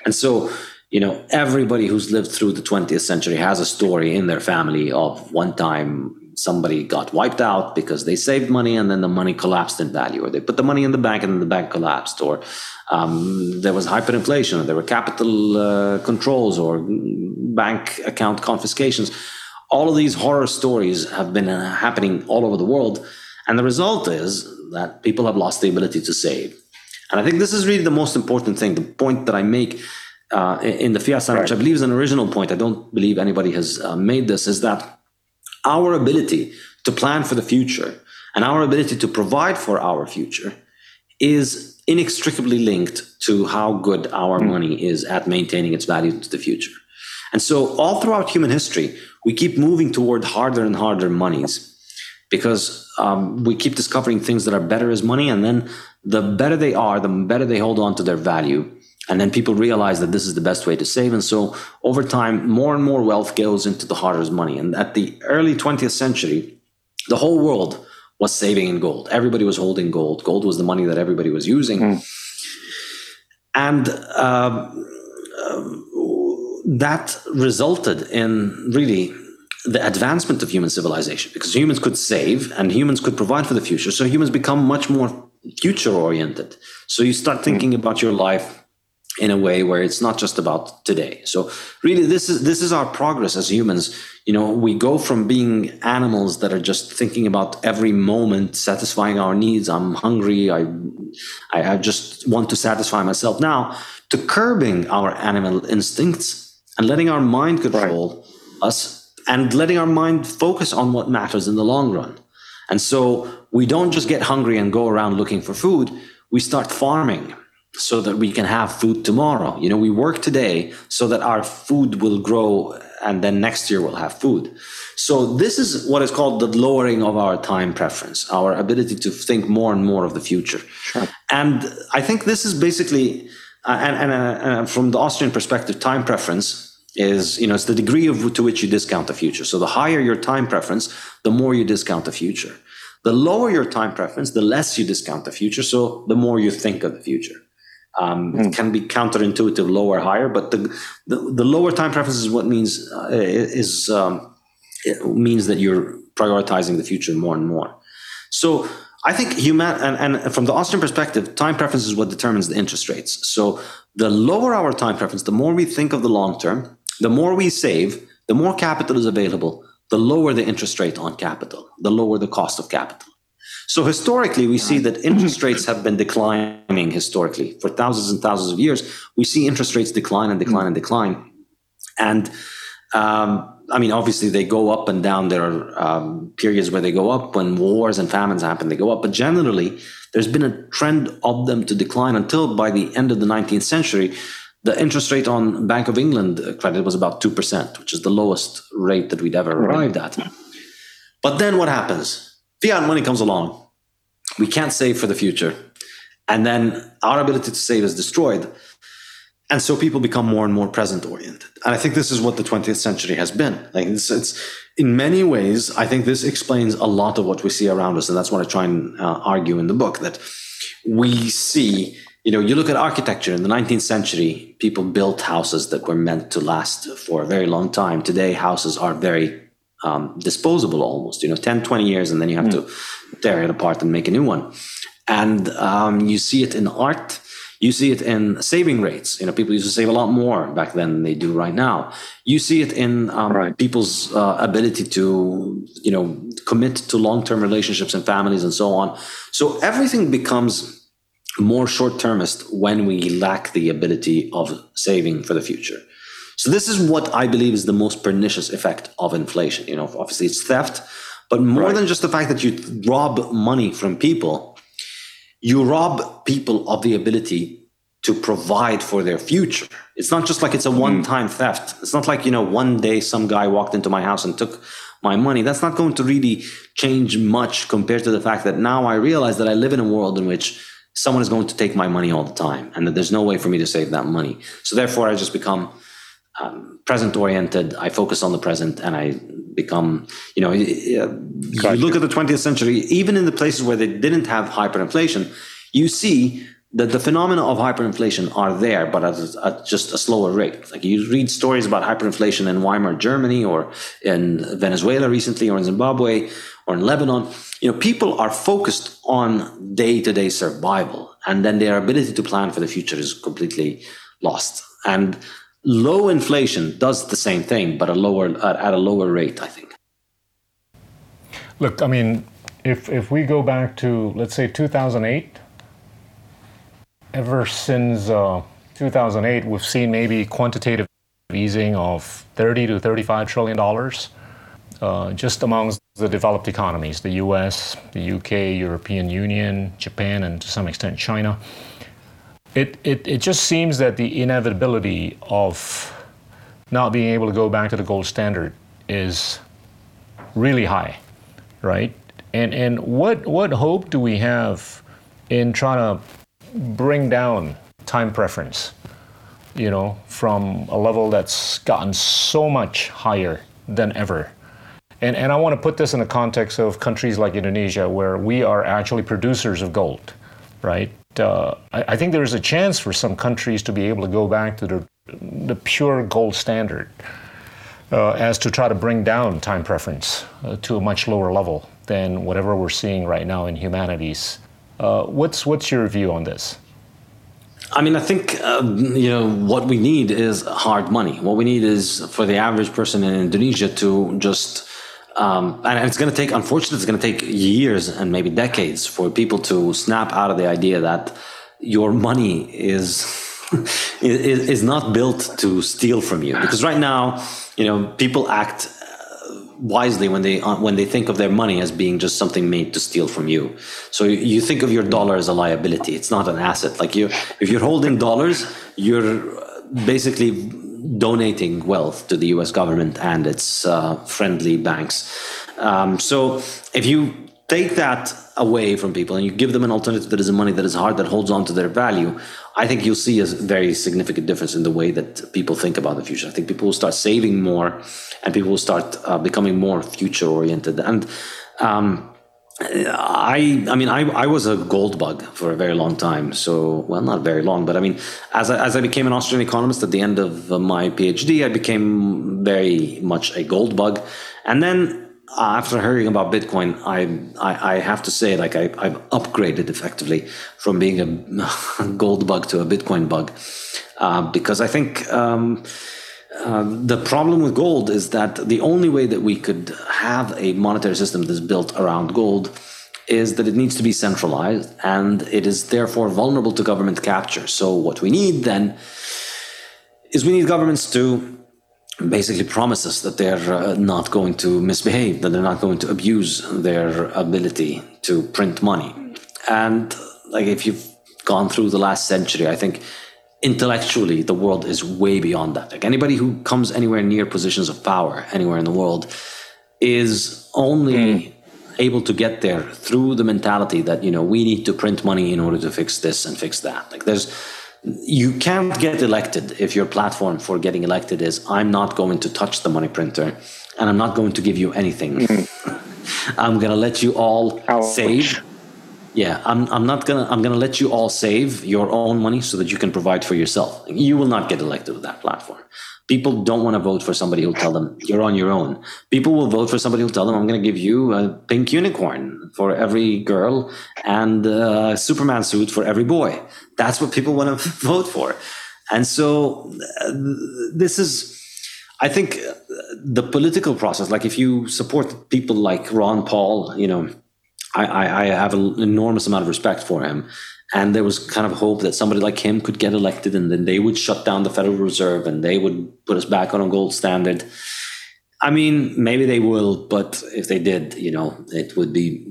And so, you know, everybody who's lived through the 20th century has a story in their family of one time somebody got wiped out because they saved money and then the money collapsed in value, or they put the money in the bank and then the bank collapsed, or um, there was hyperinflation, there were capital uh, controls, or bank account confiscations. All of these horror stories have been uh, happening all over the world. And the result is that people have lost the ability to save. And I think this is really the most important thing. The point that I make uh, in the fiat standard, right. which I believe is an original point, I don't believe anybody has uh, made this, is that our ability to plan for the future and our ability to provide for our future is inextricably linked to how good our mm. money is at maintaining its value into the future. And so, all throughout human history, we keep moving toward harder and harder monies because um, we keep discovering things that are better as money. And then, the better they are, the better they hold on to their value. And then people realize that this is the best way to save. And so over time, more and more wealth goes into the harder as money. And at the early 20th century, the whole world was saving in gold. Everybody was holding gold. Gold was the money that everybody was using. Mm. And uh, that resulted in really the advancement of human civilization because humans could save and humans could provide for the future. So humans become much more future oriented. So you start thinking mm. about your life in a way where it's not just about today. So really this is this is our progress as humans. You know, we go from being animals that are just thinking about every moment satisfying our needs. I'm hungry, I I, I just want to satisfy myself now to curbing our animal instincts and letting our mind control right. us and letting our mind focus on what matters in the long run. And so we don't just get hungry and go around looking for food we start farming so that we can have food tomorrow. You know, we work today so that our food will grow and then next year we'll have food. So this is what is called the lowering of our time preference, our ability to think more and more of the future. Sure. And I think this is basically, uh, and, and, uh, from the Austrian perspective, time preference is, you know, it's the degree of to which you discount the future. So the higher your time preference, the more you discount the future. The lower your time preference, the less you discount the future. So the more you think of the future. Um, mm. It hmm. can be counterintuitive, lower, higher, but the, the, the lower time preference is what means uh, is um, it means that you're prioritizing the future more and more. So I think human and, and from the Austrian perspective, time preference is what determines the interest rates. So the lower our time preference, the more we think of the long term, the more we save, the more capital is available, the lower the interest rate on capital, the lower the cost of capital. So historically, we see that interest rates have been declining historically for thousands and thousands of years. We see interest rates decline and decline and decline. And um, I mean, obviously, they go up and down. There are um, periods where they go up when wars and famines happen, they go up. But generally, there's been a trend of them to decline until by the end of the 19th century, the interest rate on Bank of England credit was about 2%, which is the lowest rate that we'd ever arrived at. But then what happens? Fiat money comes along. We can't save for the future. And then our ability to save is destroyed. And so people become more and more present oriented. And I think this is what the 20th century has been. Like it's, it's in many ways, I think this explains a lot of what we see around us. And that's what I try and uh, argue in the book that we see, you know, you look at architecture in the 19th century, people built houses that were meant to last for a very long time. Today, houses are very um, disposable almost, you know, 10, 20 years, and then you have mm. to tear it apart and make a new one. And um, you see it in art. You see it in saving rates. You know, people used to save a lot more back then than they do right now. You see it in um, right. people's uh, ability to, you know, commit to long-term relationships and families and so on. So everything becomes more short-termist when we lack the ability of saving for the future. So this is what I believe is the most pernicious effect of inflation. You know, obviously it's theft, but more right. than just the fact that you rob money from people, you rob people of the ability to provide for their future. It's not just like it's a hmm. one-time theft. It's not like, you know, one day some guy walked into my house and took my money. That's not going to really change much compared to the fact that now I realize that I live in a world in which someone is going to take my money all the time and that there's no way for me to save that money. So therefore I just become um, present oriented. I focus on the present and I become, you know, you look at the 20th century, even in the places where they didn't have hyperinflation, you see that the phenomena of hyperinflation are there, but at, at, just a slower rate. Like you read stories about hyperinflation in Weimar Germany or in Venezuela recently or in Zimbabwe or in Lebanon. You know, people are focused on day to day survival and then their ability to plan for the future is completely lost. And Low inflation does the same thing, but a lower at a lower rate, I think. Look, I mean, if if we go back to let's say 2008, ever since uh, 2008, we've seen maybe quantitative easing of 30 to 35 trillion dollars, uh, just amongst the developed economies: the U.S., the U.K., European Union, Japan, and to some extent China it, it, it just seems that the inevitability of not being able to go back to the gold standard is really high, right? And, and what, what hope do we have in trying to bring down time preference, you know, from a level that's gotten so much higher than ever? And, and I want to put this in the context of countries like Indonesia, where we are actually producers of gold, right? Uh, I, I, think there is a chance for some countries to be able to go back to the, the pure gold standard uh, as to try to bring down time preference uh, to a much lower level than whatever we're seeing right now in humanities. Uh, what's, what's your view on this? I mean, I think uh, you know what we need is hard money. What we need is for the average person in Indonesia to just um, and it's going to take, unfortunately, it's going to take years and maybe decades for people to snap out of the idea that your money is is, is not built to steal from you. Because right now, you know, people act uh, wisely when they uh, when they think of their money as being just something made to steal from you. So you think of your dollar as a liability. It's not an asset. Like you, if you're holding dollars, you're basically donating wealth to the U.S. government and its uh, friendly banks. Um, so if you take that away from people and you give them an alternative that is money that is hard that holds on to their value i think you'll see a very significant difference in the way that people think about the future i think people will start saving more and people will start uh, becoming more future oriented and um, I, I mean, I, I was a gold bug for a very long time. So, well, not very long, but I mean, as I, as I became an Austrian economist at the end of my PhD, I became very much a gold bug. And then uh, after hearing about Bitcoin, I, I, I have to say, like, I, I've upgraded effectively from being a gold bug to a Bitcoin bug, uh, because I think um, uh, the problem with gold is that the only way that we could have a monetary system that's built around gold is that it needs to be centralized, and it is therefore vulnerable to government capture. So, what we need then is we need governments to basically promise us that they're uh, not going to misbehave, that they're not going to abuse their ability to print money. And like if you've gone through the last century, I think intellectually the world is way beyond that. Like anybody who comes anywhere near positions of power anywhere in the world is only mm. able to get there through the mentality that you know we need to print money in order to fix this and fix that. Like there's you can't get elected if your platform for getting elected is I'm not going to touch the money printer and I'm not going to give you anything. Mm-hmm. I'm going to let you all Ouch. save. Yeah, I'm, I'm not to I'm to let you all save your own money so that you can provide for yourself. You will not get elected with that platform. People don't want to vote for somebody who'll tell them you're on your own. People will vote for somebody who'll tell them I'm going to give you a pink unicorn for every girl and a Superman suit for every boy. That's what people want to vote for. And so uh, this is, I think, the political process. Like if you support people like Ron Paul, you know, I, I, have an enormous amount of respect for him. And there was kind of hope that somebody like him could get elected and then they would shut down the Federal Reserve and they would put us back on a gold standard. I mean, maybe they will, but if they did, you know, it would be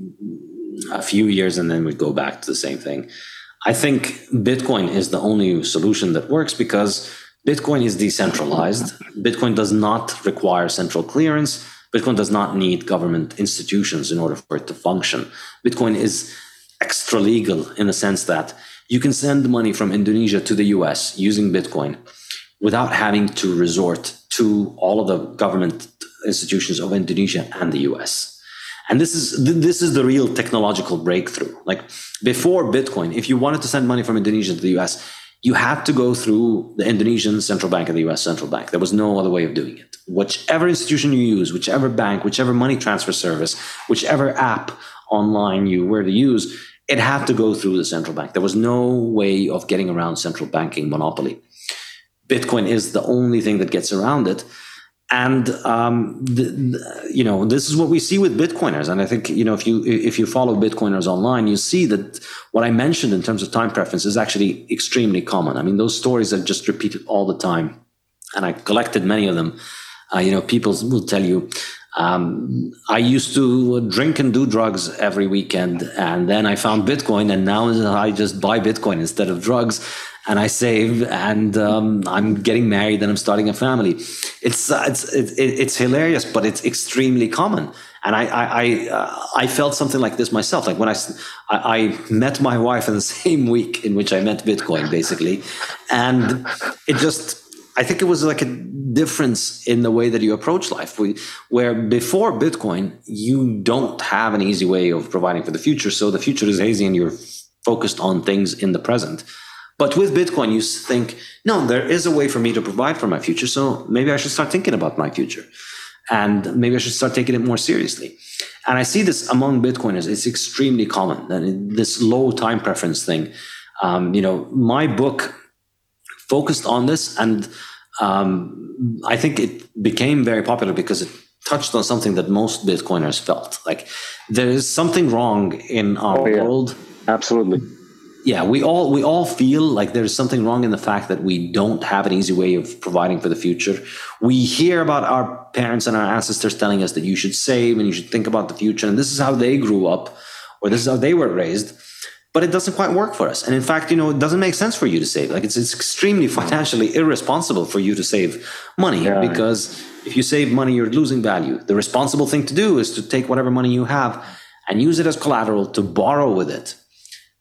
a few years and then we'd go back to the same thing. I think Bitcoin is the only solution that works because Bitcoin is decentralized. Bitcoin does not require central clearance. Bitcoin does not need government institutions in order for it to function. Bitcoin is extra legal in the sense that you can send money from Indonesia to the US using Bitcoin without having to resort to all of the government institutions of Indonesia and the US. And this is this is the real technological breakthrough. Like before Bitcoin, if you wanted to send money from Indonesia to the US, you had to go through the Indonesian central bank and the US central bank. There was no other way of doing it. Whichever institution you use, whichever bank, whichever money transfer service, whichever app online you were to use, it had to go through the central bank. There was no way of getting around central banking monopoly. Bitcoin is the only thing that gets around it and um, the, you know this is what we see with bitcoiners. And i think you know if you if you follow bitcoiners online you see that what i mentioned in terms of time preference is actually extremely common. I mean those stories are just repeated all the time. And i collected many of them. Uh, you know people will tell you um, I used to drink and do drugs every weekend, and then I found Bitcoin, and now I just buy Bitcoin instead of drugs and I save and um, I'm getting married and I'm starting a family. It's uh, it's it, it's hilarious, but it's extremely common. And I I I, uh, I, felt something like this myself. Like when I, I met my wife in the same week in which I met Bitcoin, basically, and it just I think it was like a difference in the way that you approach life. We, where before Bitcoin, you don't have an easy way of providing for the future, so the future is hazy and you're focused on things in the present. But with Bitcoin, you think, no, there is a way for me to provide for my future. So maybe I should start thinking about my future. And maybe I should start taking it more seriously. And I see this among Bitcoiners. It's extremely common. And this low time preference thing. Um, you know, my book focused on this. And um, I think it became very popular because it touched on something that most Bitcoiners felt. Like there is something wrong in our oh, yeah. world. Absolutely yeah, we all we all feel like there's something wrong in the fact that we don't have an easy way of providing for the future. We hear about our parents and our ancestors telling us that you should save and you should think about the future, and this is how they grew up, or this is how they were raised. But it doesn't quite work for us. And in fact, you know, it doesn't make sense for you to save. Like it's it's extremely financially irresponsible for you to save money yeah. because if you save money, you're losing value. The responsible thing to do is to take whatever money you have and use it as collateral to borrow with it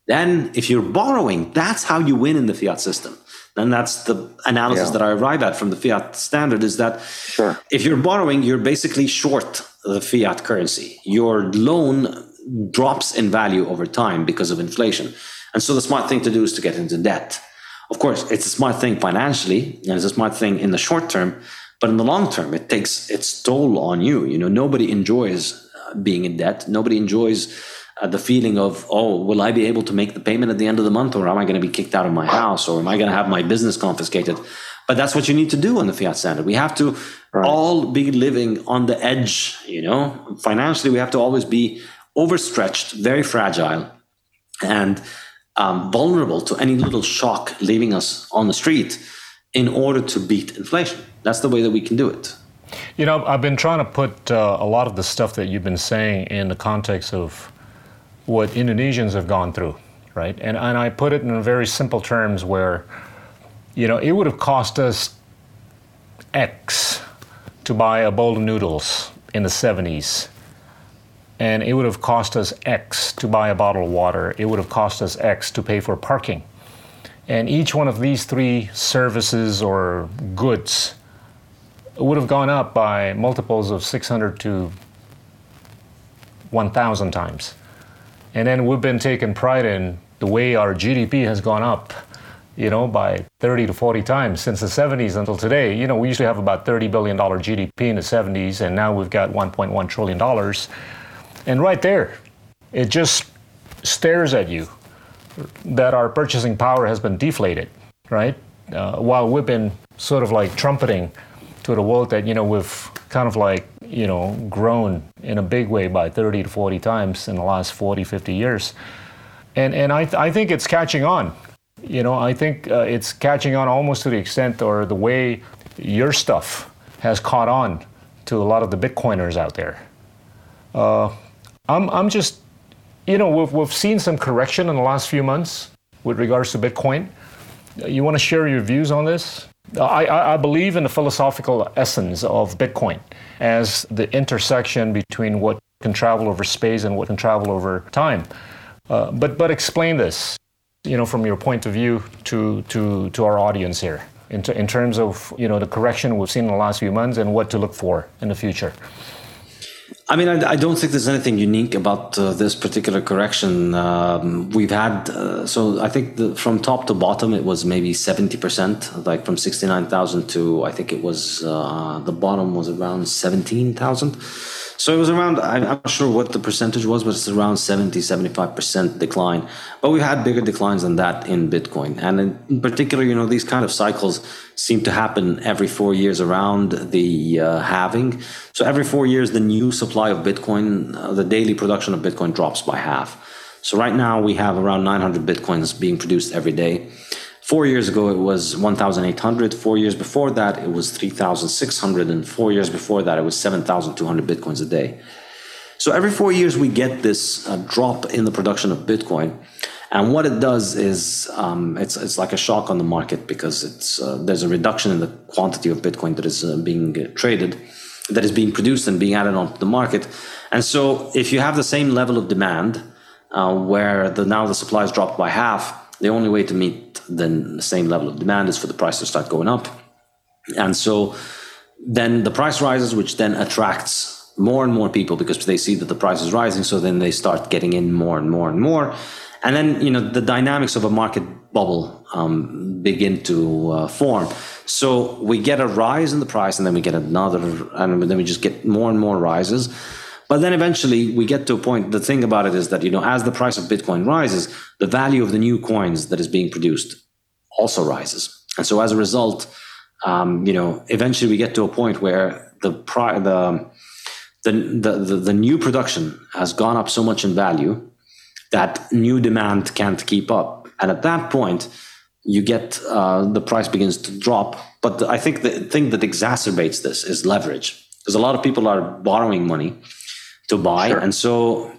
then, if you're borrowing, that's how you win in the fiat system. And that's the analysis yeah. that I arrive at from the fiat standard is that sure. if you're borrowing, you're basically short the fiat currency. Your loan drops in value over time because of inflation. And so the smart thing to do is to get into debt. Of course, it's a smart thing financially, and it's a smart thing in the short term, but in the long term, it takes its toll on you. You know, nobody enjoys uh, being in debt. Nobody enjoys uh, the feeling of, oh, will I be able to make the payment at the end of the month, or am I going to be kicked out of my house, or am I going to have my business confiscated? But that's what you need to do on the fiat standard. We have to right. all be living on the edge, you know. Financially, we have to always be overstretched, very fragile, and um, vulnerable to any little shock leaving us on the street in order to beat inflation. That's the way that we can do it. You know, I've been trying to put uh, a lot of the stuff that you've been saying in the context of what Indonesians have gone through, right? And, and I put it in very simple terms where, you know, it would have cost us X to buy a bowl of noodles in the 70s. And it would have cost us X to buy a bottle of water. It would have cost us X to pay for parking. And each one of these three services or goods would have gone up by multiples of 600 to 1,000 times. And then we've been taking pride in the way our GDP has gone up, you know, by 30 to 40 times since the 70s until today. You know, we usually have about $30 billion GDP in the 70s, and now we've got $1.1 trillion. And right there, it just stares at you that our purchasing power has been deflated, right? Uh, while we've been sort of like trumpeting to the world that, you know, we've kind of like you know, grown in a big way by 30 to 40 times in the last 40, 50 years. And, and I, th- I think it's catching on. You know, I think uh, it's catching on almost to the extent or the way your stuff has caught on to a lot of the Bitcoiners out there. Uh, I'm, I'm just, you know, we've, we've seen some correction in the last few months with regards to Bitcoin. You want to share your views on this? I, I, believe in the philosophical essence of Bitcoin as the intersection between what can travel over space and what can travel over time. Uh, but but explain this, you know, from your point of view to to to our audience here in, t- in terms of you know the correction we've seen in the last few months and what to look for in the future. I mean, I, I, don't think there's anything unique about uh, this particular correction. Um, we've had, uh, so I think the, from top to bottom, it was maybe 70%, like from 69,000 to I think it was, uh, the bottom was around 17,000. So it was around, I'm not sure what the percentage was, but it's around 70, 75% decline. But we've had bigger declines than that in Bitcoin. And in particular, you know, these kind of cycles seem to happen every four years around the uh, halving. So every four years, the new supply of Bitcoin, uh, the daily production of Bitcoin drops by half. So right now we have around 900 Bitcoins being produced every day. Four years ago, it was 1,800. Four years before that, it was 3,600. And four years before that, it was 7,200 Bitcoins a day. So every four years, we get this uh, drop in the production of Bitcoin. And what it does is um, it's, it's like a shock on the market because it's, uh, there's a reduction in the quantity of Bitcoin that is uh, being uh, traded, that is being produced and being added onto the market. And so if you have the same level of demand, uh, where the, now the supply is dropped by half, the only way to meet the same level of demand is for the price to start going up. And so then the price rises, which then attracts more and more people because they see that the price is rising. So then they start getting in more and more and more. And then, you know, the dynamics of a market bubble um, begin to uh, form. So we get a rise in the price and then we get another, and then we just get more and more rises. But then eventually we get to a point. The thing about it is that, you know, as the price of Bitcoin rises, the value of the new coins that is being produced also rises. And so as a result, um, you know, eventually we get to a point where the, pri- the, the, the, the, new production has gone up so much in value that new demand can't keep up. And at that point, you get uh, the price begins to drop. But I think the thing that exacerbates this is leverage, because a lot of people are borrowing money to buy, sure. and so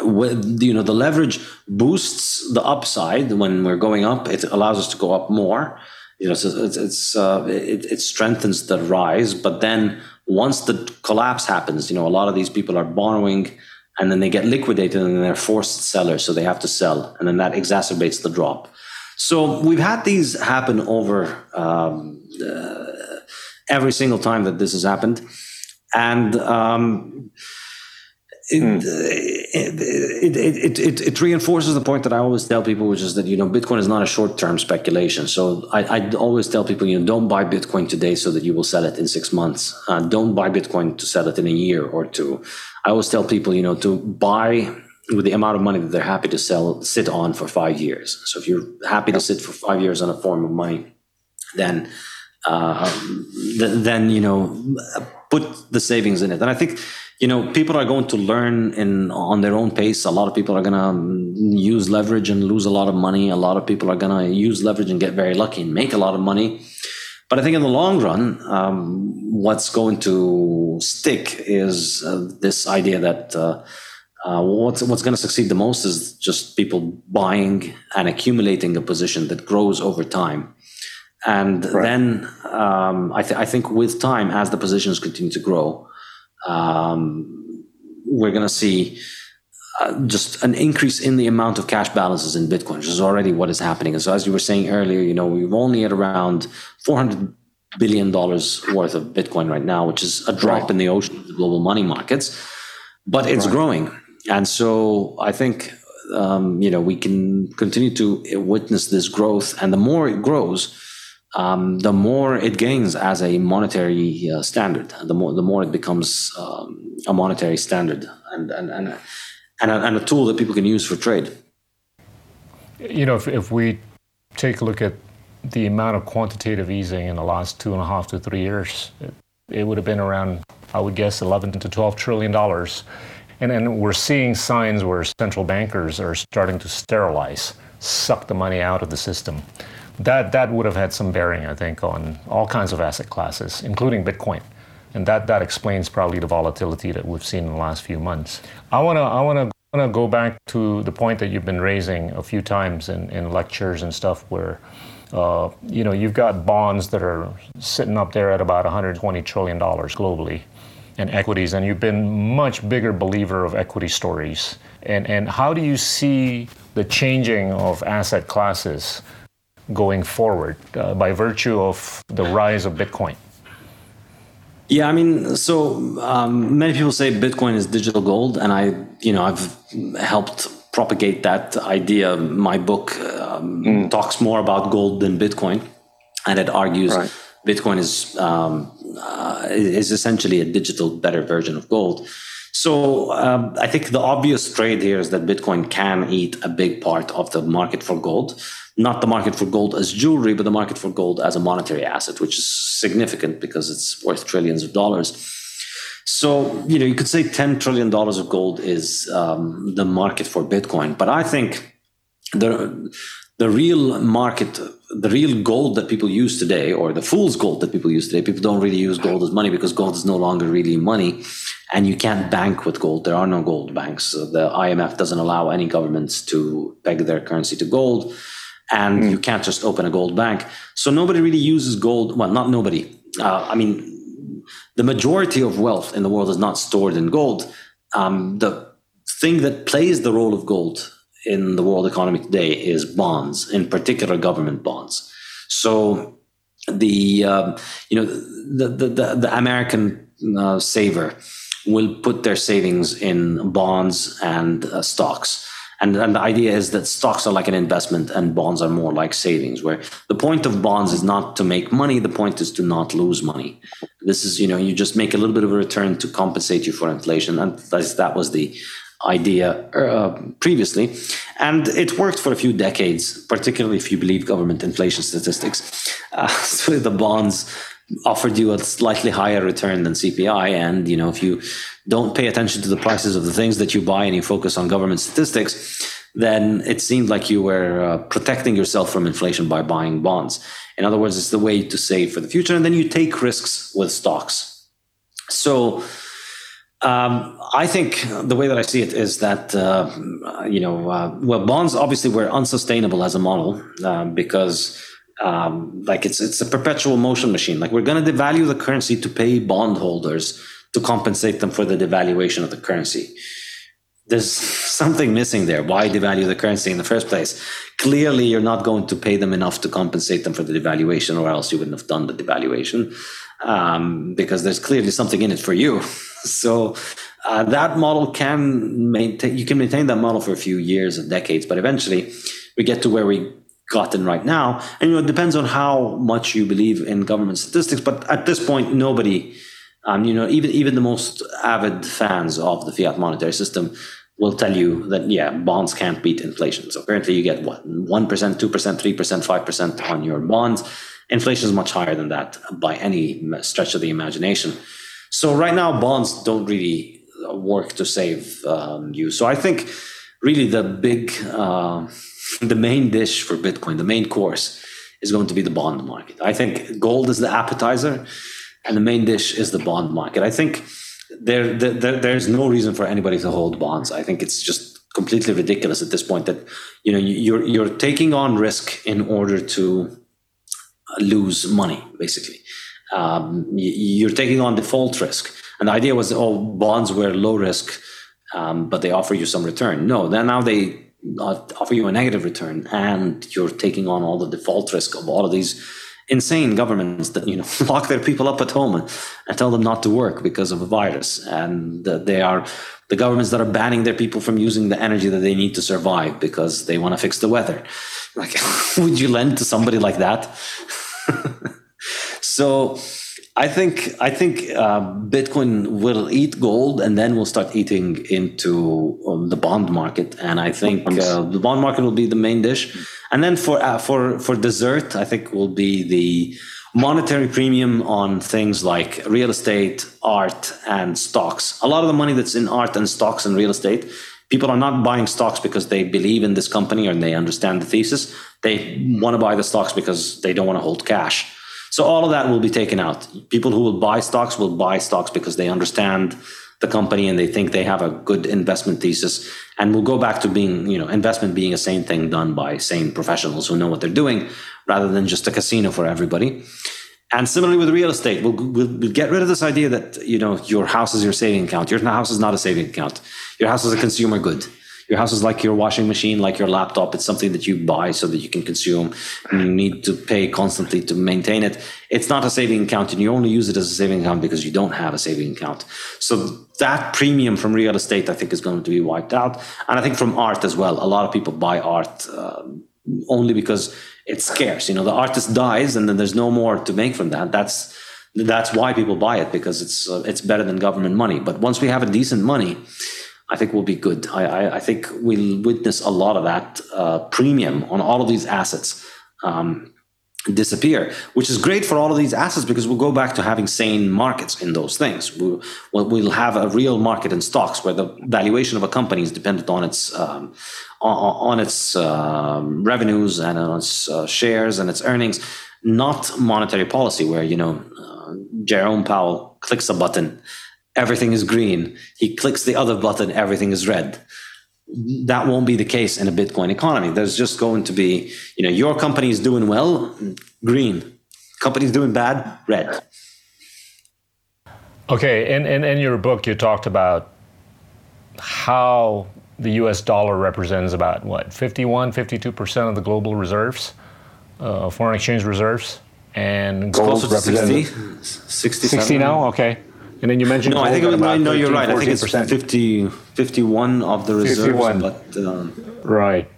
with, you know the leverage boosts the upside when we're going up. It allows us to go up more. You know, so it's, it's uh, it, it strengthens the rise. But then once the collapse happens, you know, a lot of these people are borrowing and then they get liquidated and they're forced sellers, so they have to sell, and then that exacerbates the drop. So we've had these happen over um, uh, every single time that this has happened, and um, it, hmm. it, it, it, it, reinforces the point that I always tell people, which is that you know Bitcoin is not a short term speculation. So I, I always tell people, you know, don't buy Bitcoin today so that you will sell it in six months. Uh, don't buy Bitcoin to sell it in a year or two. I always tell people, you know, to buy with the amount of money that they're happy to sell, sit on for five years. So if you're happy to sit for five years on a form of money, then uh, th- then you know put the savings in it. And I think you know people are going to learn in on their own pace. A lot of people are going to um, use leverage and lose a lot of money. A lot of people are going to use leverage and get very lucky and make a lot of money. But I think in the long run, um, what's going to stick is uh, this idea that uh, uh, what's what's going to succeed the most is just people buying and accumulating a position that grows over time, and right. then um, I, th- I, think with time, as the positions continue to grow, um, we're going to see. Uh, just an increase in the amount of cash balances in Bitcoin, which is already what is happening. And so, as you were saying earlier, you know, we've only at around 400 billion dollars worth of Bitcoin right now, which is a drop right. in the ocean of the global money markets, but it's right. growing. And so I think um, you know we can continue to witness this growth, and the more it grows, um, the more it gains as a monetary uh, standard. The more the more it becomes um, a monetary standard and and and and a, and a, tool that people can use for trade. You know, if, if we take a look at the amount of quantitative easing in the last two and a half to three years, it, it would have been around, I would guess, 11 to 12 trillion dollars. And then we're seeing signs where central bankers are starting to sterilize, suck the money out of the system. That, that would have had some bearing, I think, on all kinds of asset classes, including Bitcoin. And that, that explains probably the volatility that we've seen in the last few months. I want to I wanna, wanna go back to the point that you've been raising a few times in, in lectures and stuff where uh, you know, you've got bonds that are sitting up there at about 120 trillion dollars globally and equities, and you've been much bigger believer of equity stories. And, and how do you see the changing of asset classes going forward uh, by virtue of the rise of Bitcoin? Yeah, I mean, so um, many people say Bitcoin is digital gold, and I, you know, I've helped propagate that idea. My book um, mm. talks more about gold than Bitcoin, and it argues right. Bitcoin is um, uh, is essentially a digital, better version of gold. So um, I think the obvious trade here is that Bitcoin can eat a big part of the market for gold, not the market for gold as jewelry, but the market for gold as a monetary asset, which is significant because it's worth trillions of dollars. So you know you could say ten trillion dollars of gold is um, the market for Bitcoin, but I think the the real market, the real gold that people use today, or the fool's gold that people use today, people don't really use gold as money because gold is no longer really money. And you can't bank with gold. There are no gold banks. The IMF doesn't allow any governments to peg their currency to gold. And mm. you can't just open a gold bank. So nobody really uses gold. Well, not nobody. Uh, I mean, the majority of wealth in the world is not stored in gold. Um, the thing that plays the role of gold in the world economy today is bonds, in particular government bonds. So the uh, you know the the, the, the American uh, saver will put their savings in bonds and uh, stocks. And, and the idea is that stocks are like an investment and bonds are more like savings, where the point of bonds is not to make money, the point is to not lose money. This is, you know, you just make a little bit of a return to compensate you for inflation. And that was the idea uh, previously. And it worked for a few decades, particularly if you believe government inflation statistics. Uh, so the bonds offered you a slightly higher return than CPI. And, you know, if you don't pay attention to the prices of the things that you buy and you focus on government statistics, then it seemed like you were uh, protecting yourself from inflation by buying bonds. In other words, it's the way to save for the future, and then you take risks with stocks. So, um, I think the way that I see it is that uh, you know, uh, well, bonds obviously were unsustainable as a model uh, because um, like it's it's a perpetual motion machine. Like we're going to devalue the currency to pay bondholders to compensate them for the devaluation of the currency. There's something missing there. Why devalue the currency in the first place? Clearly, you're not going to pay them enough to compensate them for the devaluation, or else you wouldn't have done the devaluation. Um, because there's clearly something in it for you. so uh, that model can maintain. You can maintain that model for a few years and decades, but eventually, we get to where we gotten right now. And you know, it depends on how much you believe in government statistics. But at this point, nobody, um, you know, even even the most avid fans of the fiat monetary system will tell you that yeah, bonds can't beat inflation. So currently, you get what one percent, two percent, three percent, five percent on your bonds. Inflation is much higher than that by any stretch of the imagination. So right now, bonds don't really work to save um, you. So I think really the big. Uh, the main dish for Bitcoin, the main course, is going to be the bond market. I think gold is the appetizer, and the main dish is the bond market. I think there, there there's no reason for anybody to hold bonds. I think it's just completely ridiculous at this point that you know you're you're taking on risk in order to lose money, basically. Um, you're taking on default risk, and the idea was, oh, bonds were low risk, um, but they offer you some return. No, then now they Uh, offer you a negative return and you're taking on all the default risk of all of these insane governments that you know lock their people up at home and, and tell them not to work because of a virus. And they are the governments that are banning their people from using the energy that they need to survive because they want to fix the weather. Like would you lend to somebody like that? So I think I think uh, Bitcoin will eat gold, and then we'll start eating into um, the bond market. And I think uh, the bond market will be the main dish. And then for uh, for for dessert, I think will be the monetary premium on things like real estate, art, and stocks. A lot of the money that's in art and stocks and real estate, people are not buying stocks because they believe in this company or they understand the thesis. They want to buy the stocks because they don't want to hold cash. So all of that will be taken out. People who will buy stocks will buy stocks because they understand the company and they think they have a good investment thesis and we'll go back to being you know investment being a sane thing done by sane professionals who know what they're doing rather than just a casino for everybody. And similarly with real estate we'll, we'll, we'll get rid of this idea that you know your house is your saving account. Your house is not a saving account. Your house is a consumer good your house is like your washing machine, like your laptop. It's something that you buy so that you can consume and you need to pay constantly to maintain it. It's not a saving account and you only use it as a saving account because you don't have a saving account. So that premium from real estate, I think, is going to be wiped out. And I think from art as well. A lot of people buy art uh, only because it's scarce. You know, the artist dies and then there's no more to make from that. That's that's why people buy it because it's uh, it's better than government money. But once we have a decent money, I think will be good. I, I, I think we'll witness a lot of that uh, premium on all of these assets um, disappear, which is great for all of these assets because we'll go back to having sane markets in those things. We'll, we'll have a real market in stocks where the valuation of a company is dependent on its um, on, on, its um, revenues and on its uh, shares and its earnings, not monetary policy where you know uh, Jerome Powell clicks a button everything is green. He clicks the other button, everything is red. That won't be the case in a Bitcoin economy. There's just going to be, you know, your company is doing well, green. Company's doing bad, red. Okay, in, in, in your book, you talked about how the US dollar represents about what, 51, 52% of the global reserves, uh, foreign exchange reserves? And gold represents 60, 60 now? Okay. And then you mentioned no, I think it was, no, you're right. I think it's 50, 51 of the reserves. 51. But, um, right.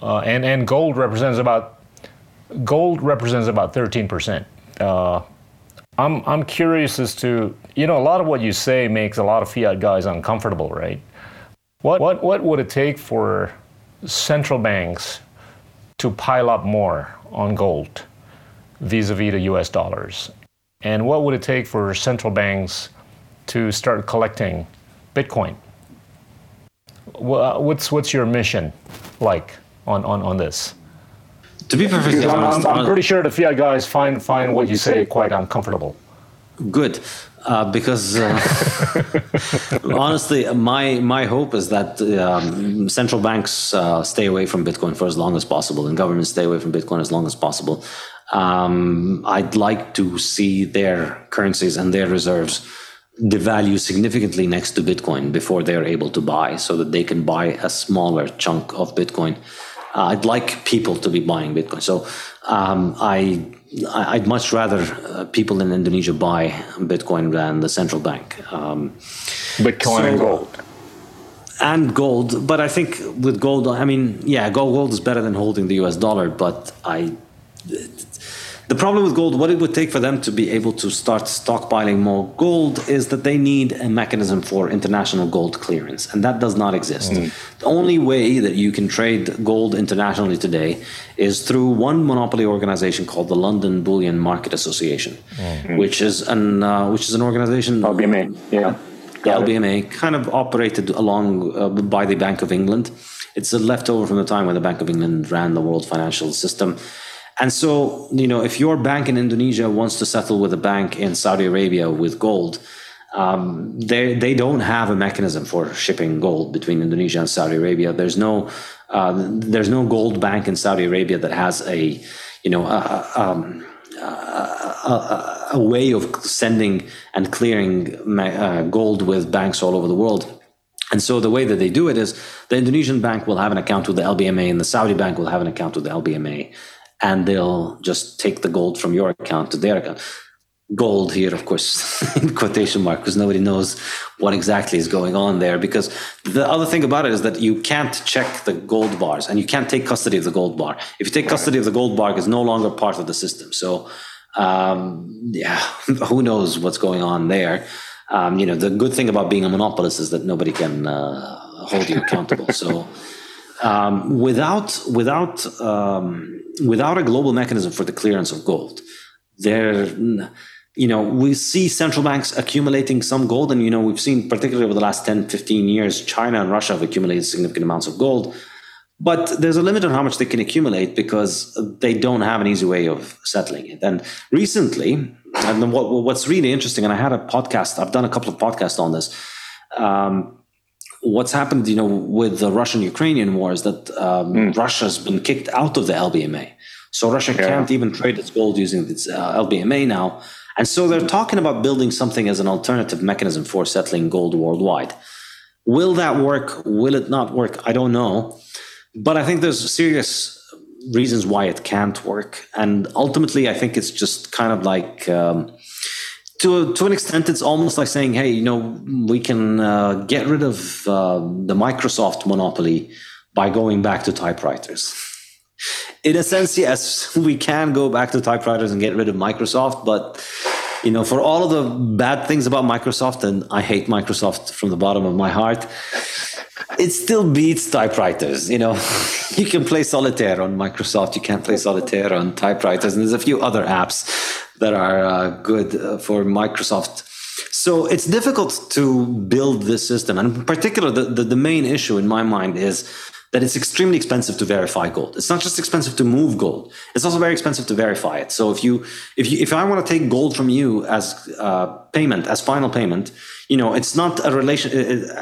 Uh, and, and gold represents about gold represents about 13%. Uh, I'm, I'm curious as to, you know, a lot of what you say makes a lot of fiat guys uncomfortable, right? What, what, what would it take for central banks to pile up more on gold vis a vis the US dollars? And what would it take for central banks to start collecting Bitcoin. What's, what's your mission? like on, on, on this? To be perfectly honest, I'm, I'm pretty sure the fiat guys find find what you say quite uncomfortable. Good, uh, because uh, honestly, my my hope is that um, central banks uh, stay away from Bitcoin for as long as possible, and governments stay away from Bitcoin as long as possible. Um, I'd like to see their currencies and their reserves devalue significantly next to Bitcoin before they're able to buy, so that they can buy a smaller chunk of Bitcoin. Uh, I'd like people to be buying Bitcoin. So um, I I'd much rather uh, people in Indonesia buy Bitcoin than the central bank. Um, Bitcoin so, and gold. And gold, but I think with gold, I mean, yeah, gold, gold is better than holding the U.S. dollar. But I, the problem with gold, what it would take for them to be able to start stockpiling more gold is that they need a mechanism for international gold clearance, and that does not exist. Mm. The only way that you can trade gold internationally today is through one monopoly organization called the London Bullion Market Association, mm. which is an uh, which is an organization. LBMA, yeah. Yeah, LBMA kind of operated along uh, by the Bank of England. It's a leftover from the time when the Bank of England ran the world financial system. And so, you know, if your bank in Indonesia wants to settle with a bank in Saudi Arabia with gold, um, they they don't have a mechanism for shipping gold between Indonesia and Saudi Arabia. There's no uh, there's no gold bank in Saudi Arabia that has a you know a, um, a, a way of sending and clearing uh, gold with banks all over the world. And so the way that they do it is the Indonesian bank will have an account with the LBMA and the Saudi bank will have an account with the LBMA and they'll just take the gold from your account to their account. Gold here, of course, in quotation mark, because nobody knows what exactly is going on there. Because the other thing about it is that you can't check the gold bars and you can't take custody of the gold bar. If you take custody of the gold bar, it's no longer part of the system. So, um, yeah, who knows what's going on there. Um, you know, the good thing about being a monopolist is that nobody can uh, hold you accountable. so, um, without without um, without a global mechanism for the clearance of gold, there, you know, we see central banks accumulating some gold. And, you know, we've seen, particularly over the last 10, 15 years, China and Russia have accumulated significant amounts of gold. But there's a limit on how much they can accumulate because they don't have an easy way of settling it. And recently, and what, what's really interesting, and I had a podcast, I've done a couple of podcasts on this. Um, what's happened, you know, with the Russian-Ukrainian war is that um, mm. Russia's been kicked out of the LBMA. So Russia yeah. can't even trade its gold using its uh, LBMA now. And so they're talking about building something as an alternative mechanism for settling gold worldwide. Will that work? Will it not work? I don't know. But I think there's serious reasons why it can't work. And ultimately, I think it's just kind of like um, to to an extent, it's almost like saying, "Hey, you know, we can uh, get rid of uh, the Microsoft monopoly by going back to typewriters." In a sense, yes, we can go back to typewriters and get rid of Microsoft, but you know, for all of the bad things about Microsoft, and I hate Microsoft from the bottom of my heart, it still beats typewriters. You know, you can play solitaire on Microsoft, you can't play solitaire on typewriters, and there's a few other apps that are uh, good uh, for Microsoft. So it's difficult to build this system. And in particular, the, the, the, main issue in my mind is that it's extremely expensive to verify gold. It's not just expensive to move gold; it's also very expensive to verify it. So if you if you if I want to take gold from you as uh, payment as final payment, you know, it's not a relation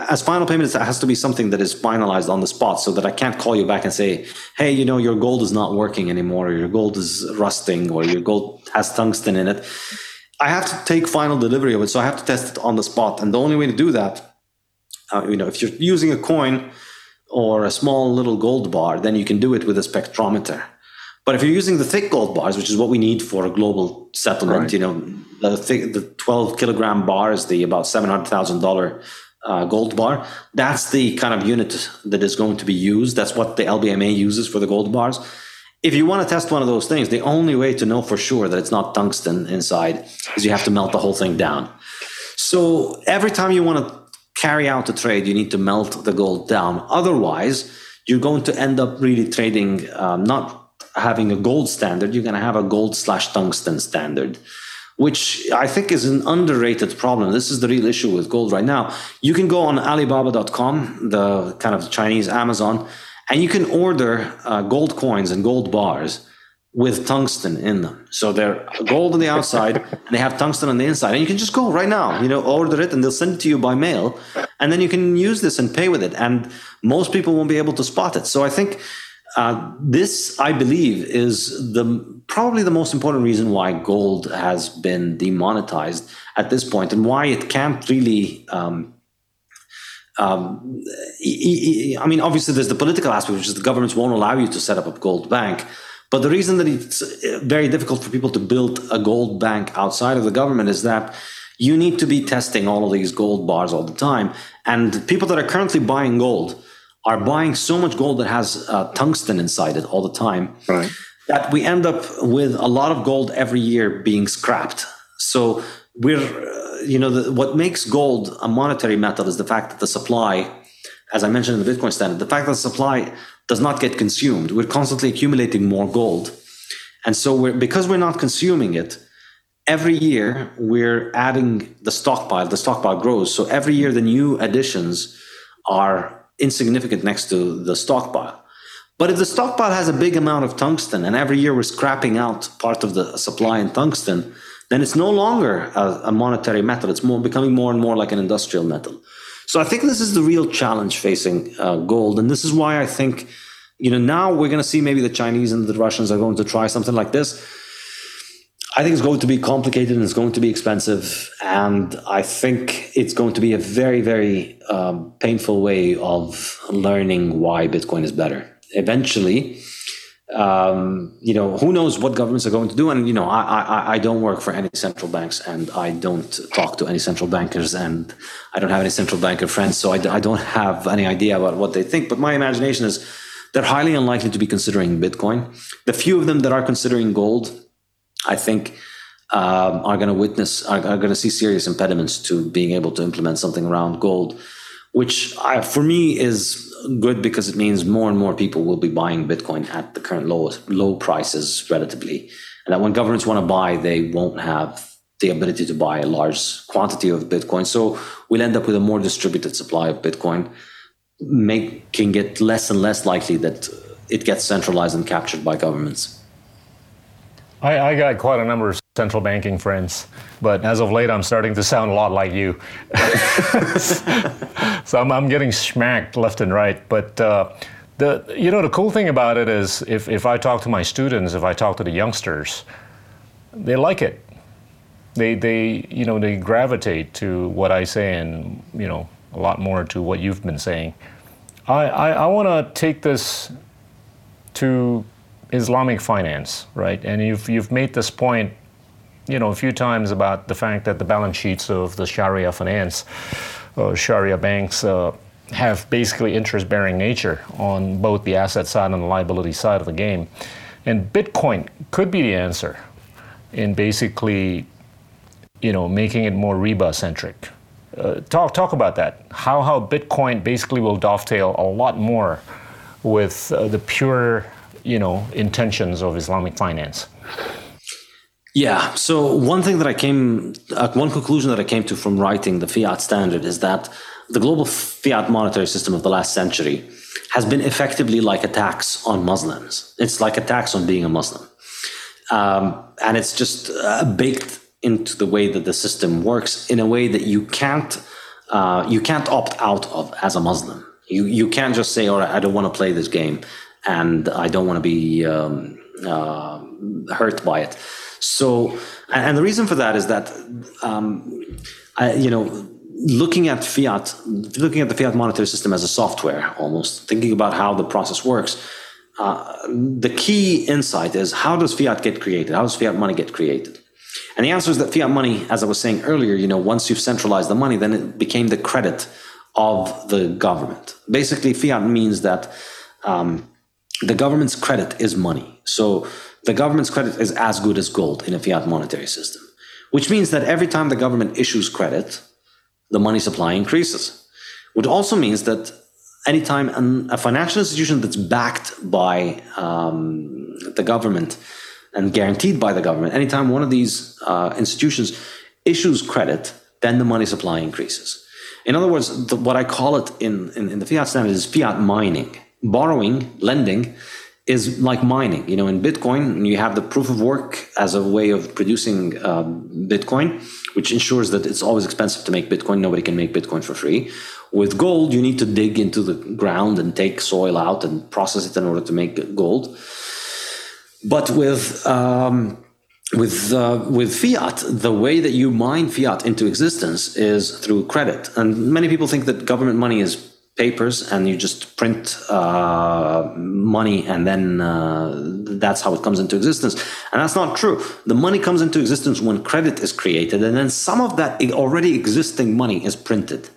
as final payment. It has to be something that is finalized on the spot, so that I can't call you back and say, "Hey, you know, your gold is not working anymore, or your gold is rusting, or your gold has tungsten in it." I have to take final delivery of it, so I have to test it on the spot, and the only way to do that, uh, you know, if you're using a coin or a small little gold bar, then you can do it with a spectrometer. But if you're using the thick gold bars, which is what we need for a global settlement, right. you know, the thick, the 12 kilogram bar is the about $700,000 uh, gold bar. That's the kind of unit that is going to be used. That's what the LBMA uses for the gold bars. If you want to test one of those things, the only way to know for sure that it's not tungsten inside is you have to melt the whole thing down. So every time you want to carry out a trade, you need to melt the gold down. Otherwise, you're going to end up really trading, um, not having a gold standard, you're going to have a gold slash tungsten standard, which I think is an underrated problem. This is the real issue with gold right now. You can go on Alibaba.com, the kind of Chinese Amazon, and you can order uh, gold coins and gold bars with tungsten in them. So they're gold on the outside and they have tungsten on the inside. And you can just go right now, you know, order it and they'll send it to you by mail. And then you can use this and pay with it. And most people won't be able to spot it. So I think uh, this, I believe, is the probably the most important reason why gold has been demonetized at this point and why it can't really um, um, I mean, obviously, there's the political aspect, which is the governments won't allow you to set up a gold bank. But the reason that it's uh, very difficult for people to build a gold bank outside of the government is that you need to be testing all of these gold bars all the time. And people that are currently buying gold are buying so much gold that has uh, tungsten inside it all the time right. that we end up with a lot of gold every year being scrapped. So we're, uh, you know, the, what makes gold a monetary metal is the fact that the supply, as I mentioned in the Bitcoin standard, the fact that the supply does not get consumed. We're constantly accumulating more gold. And so we're, because we're not consuming it, every year we're adding the stockpile, the stockpile grows. So every year the new additions are insignificant next to the stockpile. But if the stockpile has a big amount of tungsten and every year we're scrapping out part of the supply in tungsten, then it's no longer a, a monetary metal. It's more becoming more and more like an industrial metal. So I think this is the real challenge facing uh, gold, and this is why I think, you know, now we're going to see maybe the Chinese and the Russians are going to try something like this. I think it's going to be complicated and it's going to be expensive, and I think it's going to be a very, very um, painful way of learning why Bitcoin is better. Eventually, um, you know, who knows what governments are going to do? And you know, I, I I don't work for any central banks, and I don't talk to any central bankers, and I don't have any central banker friends, so I, I don't have any idea about what they think. But my imagination is they're highly unlikely to be considering Bitcoin. The few of them that are considering gold, I think. Um, are going to witness are, are going to see serious impediments to being able to implement something around gold, which I, for me is good because it means more and more people will be buying Bitcoin at the current low low prices relatively, and that when governments want to buy, they won't have the ability to buy a large quantity of Bitcoin. So we'll end up with a more distributed supply of Bitcoin, making it less and less likely that it gets centralized and captured by governments. I, I, got quite a number of central banking friends, but as of late, I'm starting to sound a lot like you. so I'm, I'm, getting smacked left and right. But uh, the you know the cool thing about it is if if I talk to my students, if I talk to the youngsters, they like it. They they you know they gravitate to what I say and you know a lot more to what you've been saying. I I, I want to take this to Islamic finance, right? And you've you've made this point, you know, a few times about the fact that the balance sheets of the Sharia finance, uh, Sharia banks. Uh, have basically interest-bearing nature on both the asset side and the liability side of the game, and Bitcoin could be the answer in basically, you know, making it more riba-centric. Uh, talk talk about that. How how Bitcoin basically will dovetail a lot more with uh, the pure you know intentions of Islamic finance? Yeah. So one thing that I came, uh, one conclusion that I came to from writing the fiat standard is that the global fiat monetary system of the last century has been effectively like a tax on Muslims. It's like a tax on being a Muslim, um, and it's just uh, baked into the way that the system works in a way that you can't uh, you can't opt out of as a Muslim. You you can't just say, "All right, I don't want to play this game." And I don't want to be um, uh, hurt by it. So, and the reason for that is that, um, I, you know, looking at fiat, looking at the fiat monetary system as a software, almost thinking about how the process works. Uh, the key insight is how does fiat get created? How does fiat money get created? And the answer is that fiat money, as I was saying earlier, you know, once you've centralized the money, then it became the credit of the government. Basically, fiat means that um, the government's credit is money. So the government's credit is as good as gold in a fiat monetary system, which means that every time the government issues credit, the money supply increases. Which also means that anytime an, a financial institution that's backed by um, the government and guaranteed by the government, anytime one of these uh, institutions issues credit, then the money supply increases. In other words, the, what I call it in, in, in the fiat standard is fiat mining borrowing, lending, is like mining. You know, in Bitcoin, you have the proof of work as a way of producing um, Bitcoin, which ensures that it's always expensive to make Bitcoin. Nobody can make Bitcoin for free. With gold, you need to dig into the ground and take soil out and process it in order to make gold. But with um, with uh, with fiat, the way that you mine fiat into existence is through credit, and many people think that government money is papers and you just print uh, money and then uh, that's how it comes into existence. And that's not true. The money comes into existence when credit is created and then some of that already existing money is printed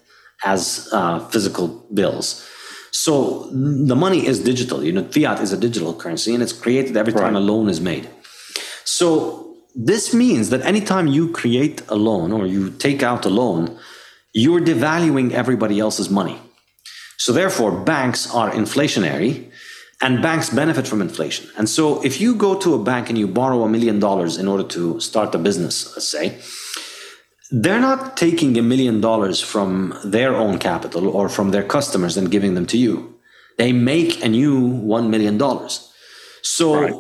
as uh, physical bills. So the money is digital. You know fiat is a digital currency and it's created every time right. a loan is made. So this means that anytime you create a loan or you take out a loan you're devaluing everybody else's money so therefore, banks are inflationary and banks benefit from inflation. And so if you go to a bank and you borrow a million dollars in order to start a business, let's say, they're not taking a million dollars from their own capital or from their customers and giving them to you. They make a new $1 million. So right.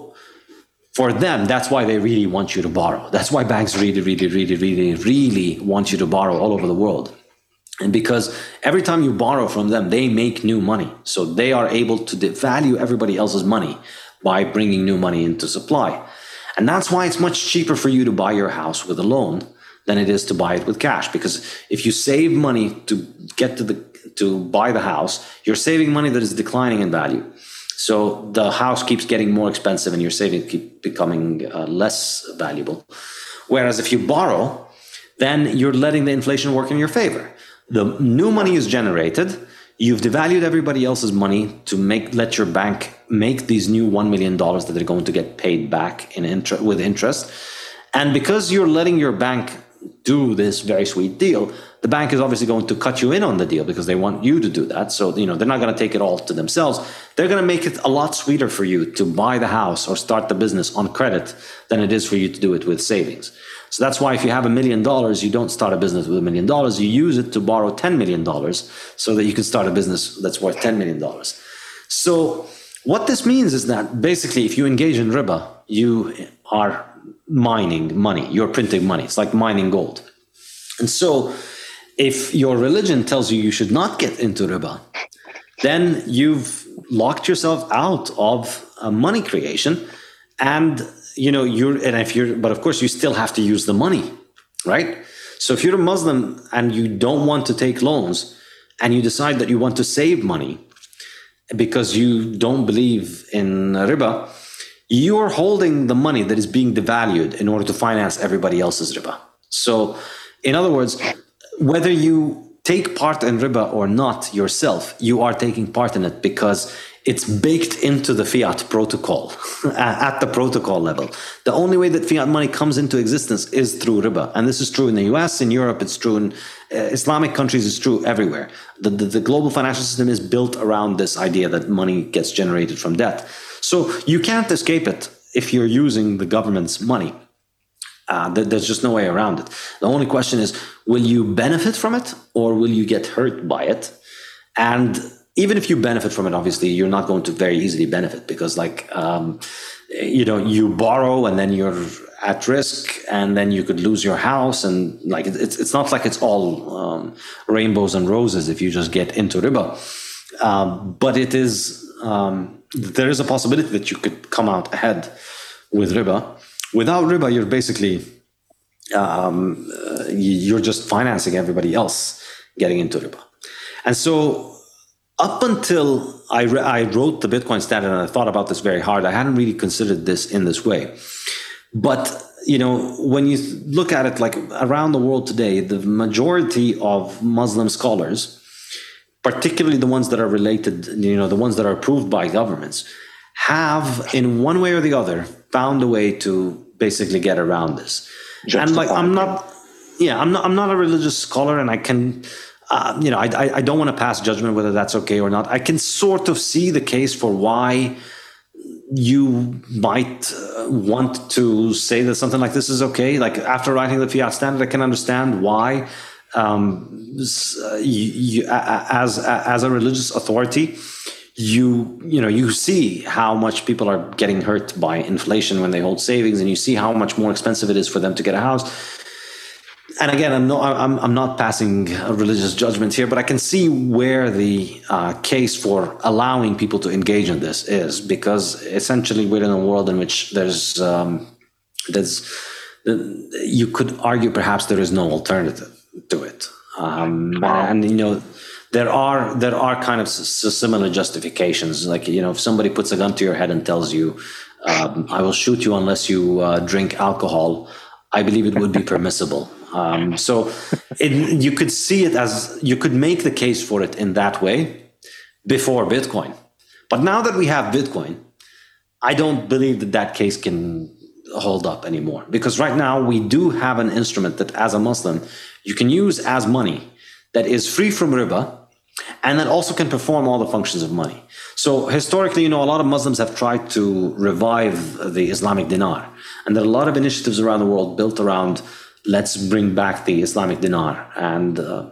for them, that's why they really want you to borrow. That's why banks really, really, really, really, really want you to borrow all over the world. And because every time you borrow from them, they make new money. So they are able to devalue everybody else's money by bringing new money into supply. And that's why it's much cheaper for you to buy your house with a loan than it is to buy it with cash. Because if you save money to get to the to buy the house, you're saving money that is declining in value. So the house keeps getting more expensive and your savings keep becoming uh, less valuable. Whereas if you borrow, then you're letting the inflation work in your favor the new money is generated. You've devalued everybody else's money to make let your bank make these new $1 million that they're going to get paid back in inter- with interest. And because you're letting your bank do this very sweet deal the bank is obviously going to cut you in on the deal because they want you to do that. So you know they're not going to take it all to themselves. They're going to make it a lot sweeter for you to buy the house or start the business on credit than it is for you to do it with savings so that's why if you have a million dollars, you don't start a business with a million dollars. You use it to borrow $10 million so that you can start a business that's worth $10 million. So what this means is that basically, if you engage in riba, you are mining money. You're printing money. It's like mining gold. And so if your religion tells you you should not get into riba, then you've locked yourself out of uh, money creation and you know you're and if you're but of course you still have to use the money right? So if you're a muslim and you don't want to take loans and you decide that you want to save money because you don't believe in riba you're holding the money that is being devalued in order to finance everybody else's riba. So in other words whether you take part in riba or not yourself you are taking part in it because it's baked into the fiat protocol at the protocol level. The only way that fiat money comes into existence is through riba. And this is true in the US, in Europe, it's true in uh, Islamic countries, it's true everywhere. The, the, the global financial system is built around this idea that money gets generated from debt. So you can't escape it if you're using the government's money. Uh, there's just no way around it. The only question is will you benefit from it or will you get hurt by it? And even if you benefit from it, obviously you're not going to very easily benefit because, like, um, you know, you borrow and then you're at risk, and then you could lose your house, and like it's it's not like it's all um, rainbows and roses if you just get into riba, um, but it is um, there is a possibility that you could come out ahead with riba. Without riba, you're basically um, uh, you're just financing everybody else getting into riba, and so up until I, re- I wrote the Bitcoin standard and I thought about this very hard, I hadn't really considered this in this way. But you know, when you look at it like around the world today, the majority of Muslim scholars, particularly the ones that are related, you know, the ones that are approved by governments, have in one way or the other found a way to basically get around this. and like I'm not yeah, I'm not I'm not a religious scholar and I can uh, you know, I, I don't want to pass judgment whether that's okay or not. I can sort of see the case for why you might uh, want to say that something like this is okay. Like after writing the fiat standard, I can understand why, um, you, you, as as a religious authority, you you know you see how much people are getting hurt by inflation when they hold savings and you see how much more expensive it is for them to get a house and again i'm not i'm, I'm not passing a religious judgment here but i can see where the uh, case for allowing people to engage in this is because essentially we're in a world in which there's um, there's you could argue perhaps there is no alternative to it um, and you know there are there are kind of similar justifications. Like you know, if somebody puts a gun to your head and tells you, um, "I will shoot you unless you uh, drink alcohol," I believe it would be permissible. Um, so it, you could see it as you could make the case for it in that way before Bitcoin. But now that we have Bitcoin, I don't believe that that case can hold up anymore because right now we do have an instrument that, as a Muslim, you can use as money that is free from riba and that also can perform all the functions of money. So historically, you know, a lot of Muslims have tried to revive the Islamic dinar, and there are a lot of initiatives around the world built around let's bring back the Islamic dinar. And uh,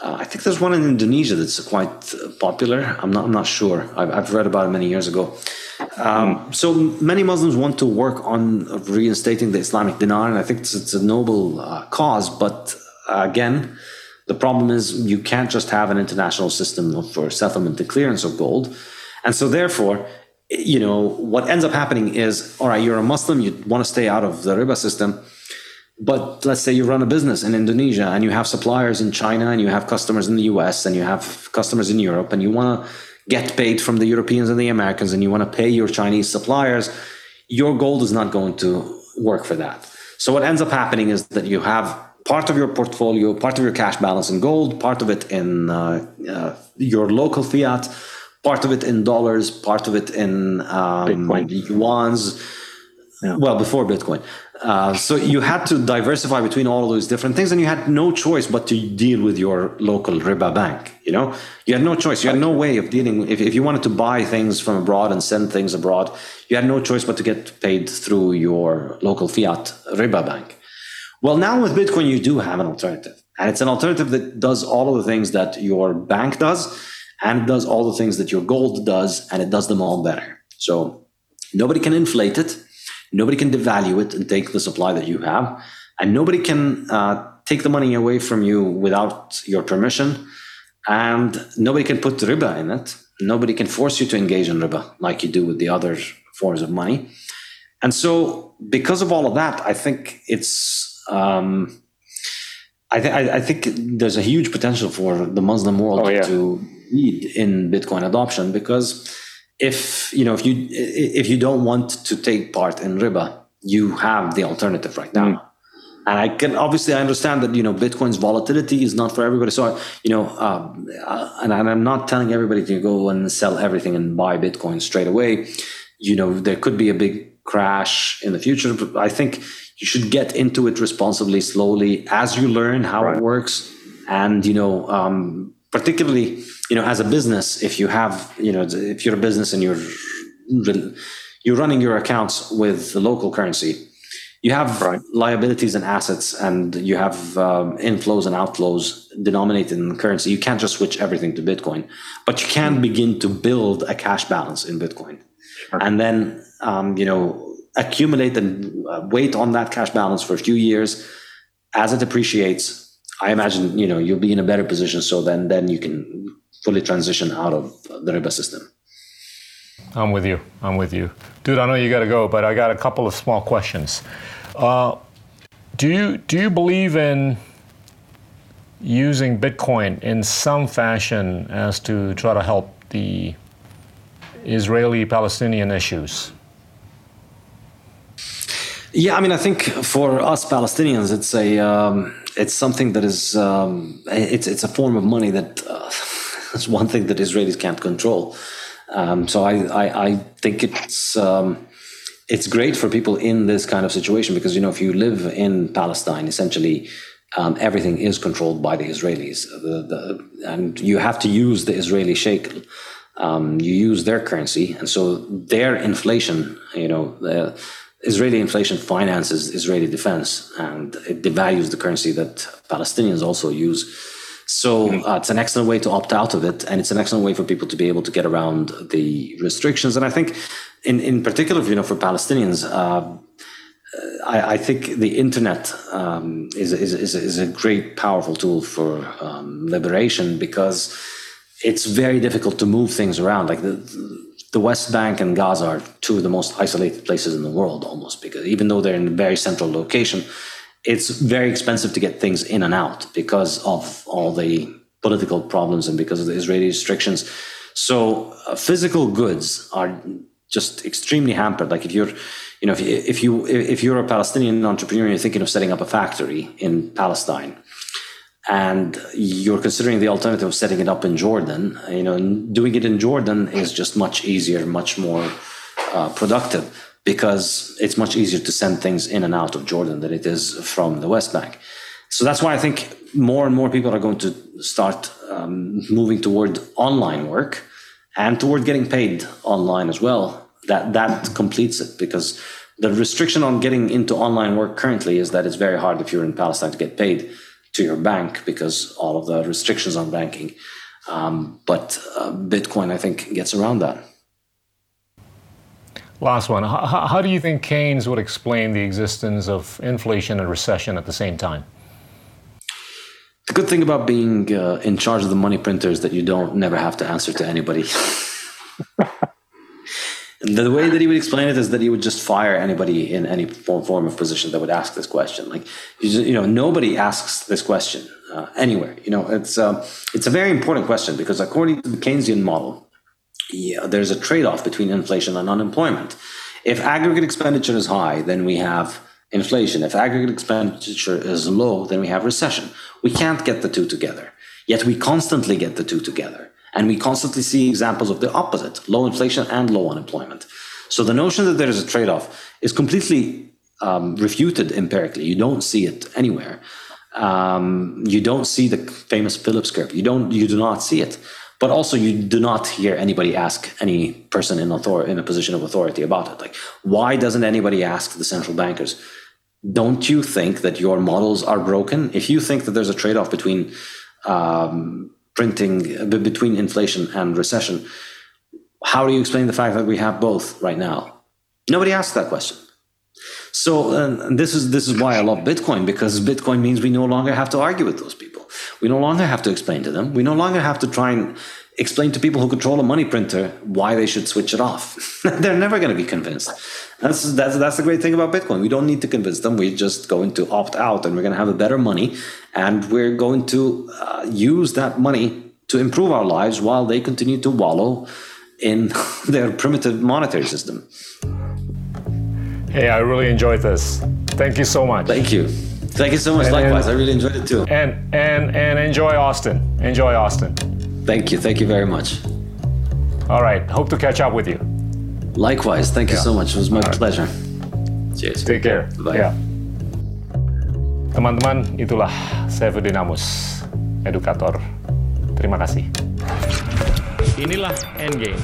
uh, I think there's one in Indonesia that's quite popular. I'm not, I'm not sure. I've, I've read about it many years ago. Um, so many Muslims want to work on reinstating the Islamic dinar, and I think it's, it's a noble uh, cause. But uh, again, the problem is you can't just have an international system for settlement and clearance of gold. And so therefore, you know, what ends up happening is, all right, you're a Muslim, you want to stay out of the riba system. But let's say you run a business in Indonesia and you have suppliers in China and you have customers in the US and you have customers in Europe and you want to get paid from the Europeans and the Americans and you want to pay your Chinese suppliers, your gold is not going to work for that. So what ends up happening is that you have part of your portfolio, part of your cash balance in gold, part of it in uh, uh, your local fiat, part of it in dollars, part of it in um, yuans. Yeah. Well, before Bitcoin. Uh, so you had to diversify between all those different things, and you had no choice but to deal with your local riba bank. You know, you had no choice. You had no way of dealing. If, if you wanted to buy things from abroad and send things abroad, you had no choice but to get paid through your local fiat riba bank. Well, now with Bitcoin, you do have an alternative. And it's an alternative that does all of the things that your bank does, and it does all the things that your gold does, and it does them all better. So nobody can inflate it, nobody can devalue it and take the supply that you have, and nobody can uh, take the money away from you without your permission, and nobody can put riba in it. Nobody can force you to engage in riba like you do with the other forms of money. And so, because of all of that, I think it's um, I, th- I, think there's a huge potential for the Muslim world oh, yeah. to lead in Bitcoin adoption because if you know if you if you don't want to take part in riba, you have the alternative right now. Mm. And I can obviously I understand that you know Bitcoin's volatility is not for everybody. So I, you know, um, uh, and, and I'm not telling everybody to go and sell everything and buy Bitcoin straight away. You know, there could be a big crash in the future. But I think you should get into it responsibly, slowly, as you learn how right. it works. And, you know, um, particularly, you know, as a business, if you have, you know, if you're a business and you're, you're running your accounts with the local currency, you have right. liabilities and assets and you have um, inflows and outflows denominated in currency. You can't just switch everything to Bitcoin, but you can begin to build a cash balance in Bitcoin. Sure. And then, um, you know, accumulate and uh, wait on that cash balance for a few years as it appreciates i imagine you know you'll be in a better position so then then you can fully transition out of the riba system. I'm with you. I'm with you. Dude i know you got to go but i got a couple of small questions. Uh, do you do you believe in using bitcoin in some fashion as to try to help the israeli palestinian issues? Yeah, I mean, I think for us Palestinians, it's a um, it's something that is um, it's it's a form of money that uh, is one thing that Israelis can't control. Um, so I, I, I think it's um, it's great for people in this kind of situation because you know if you live in Palestine, essentially um, everything is controlled by the Israelis, the, the, and you have to use the Israeli shekel. Um, you use their currency, and so their inflation, you know. The, Israeli inflation finances Israeli defense and it devalues the currency that Palestinians also use. So uh, it's an excellent way to opt out of it, and it's an excellent way for people to be able to get around the restrictions. And I think, in in particular, you know, for Palestinians, uh, I, I, think the internet um, is, is, is, is, a great, powerful tool for um, liberation because it's very difficult to move things around. Like the, the West Bank and Gaza are two of the most isolated places in the world, almost because even though they're in a very central location, it's very expensive to get things in and out because of all the political problems and because of the Israeli restrictions. So uh, physical goods are just extremely hampered. Like if you're you know, if you, if you if you're a Palestinian entrepreneur and you're thinking of setting up a factory in Palestine, and you're considering the alternative of setting it up in Jordan, you know, doing it in Jordan is just much easier, much more uh, productive because it's much easier to send things in and out of Jordan than it is from the West Bank. So that's why I think more and more people are going to start um, moving toward online work and toward getting paid online as well that that completes it because the restriction on getting into online work currently is that it's very hard if you're in Palestine to get paid to your bank because all of the restrictions on banking. Um, but uh, Bitcoin, I think, gets around that. Last one. How, how, do you think Keynes would explain the existence of inflation and recession at the same time? The good thing about being uh, in charge of the money printer is that you don't never have to answer to anybody. the way that he would explain it is that he would just fire anybody in any form, of position that would ask this question. Like, you, just, you know, nobody asks this question uh, anywhere. You know, it's uh, it's a very important question because according to the Keynesian model, yeah, there's a trade-off between inflation and unemployment. If aggregate expenditure is high, then we have inflation. If aggregate expenditure is low, then we have recession. We can't get the two together. Yet we constantly get the two together. And we constantly see examples of the opposite low inflation and low unemployment. So the notion that there is a trade off is completely um, refuted empirically. You don't see it anywhere. Um, you don't see the famous Phillips curve. You don't. You do not see it. But also, you do not hear anybody ask any person in author- in a position of authority about it. Like, why doesn't anybody ask the central bankers? Don't you think that your models are broken? If you think that there's a trade off between um, printing between inflation and recession. How do you explain the fact that we have both right now? Nobody asked that question. So this is this is why I love Bitcoin because Bitcoin means we no longer have to argue with those people. We no longer have to explain to them. We no longer have to try and explain to people who control a money printer why they should switch it off. They're never going to be convinced. That's, that's, that's the great thing about Bitcoin. We don't need to convince them. We're just going to opt out and we're going to have a better money. And we're going to uh, use that money to improve our lives while they continue to wallow in their primitive monetary system. Hey, I really enjoyed this. Thank you so much. Thank you. Thank you so much. And, Likewise, and, I really enjoyed it too. And and and enjoy Austin. Enjoy Austin. Thank you. Thank you very much. All right. Hope to catch up with you. Likewise. Thank you yeah. so much. It was my right. pleasure. Cheers. Take care. Bye. Yeah. Teman-teman, itulah Saifedean Ammous, edukator. Terima kasih. Inilah Endgame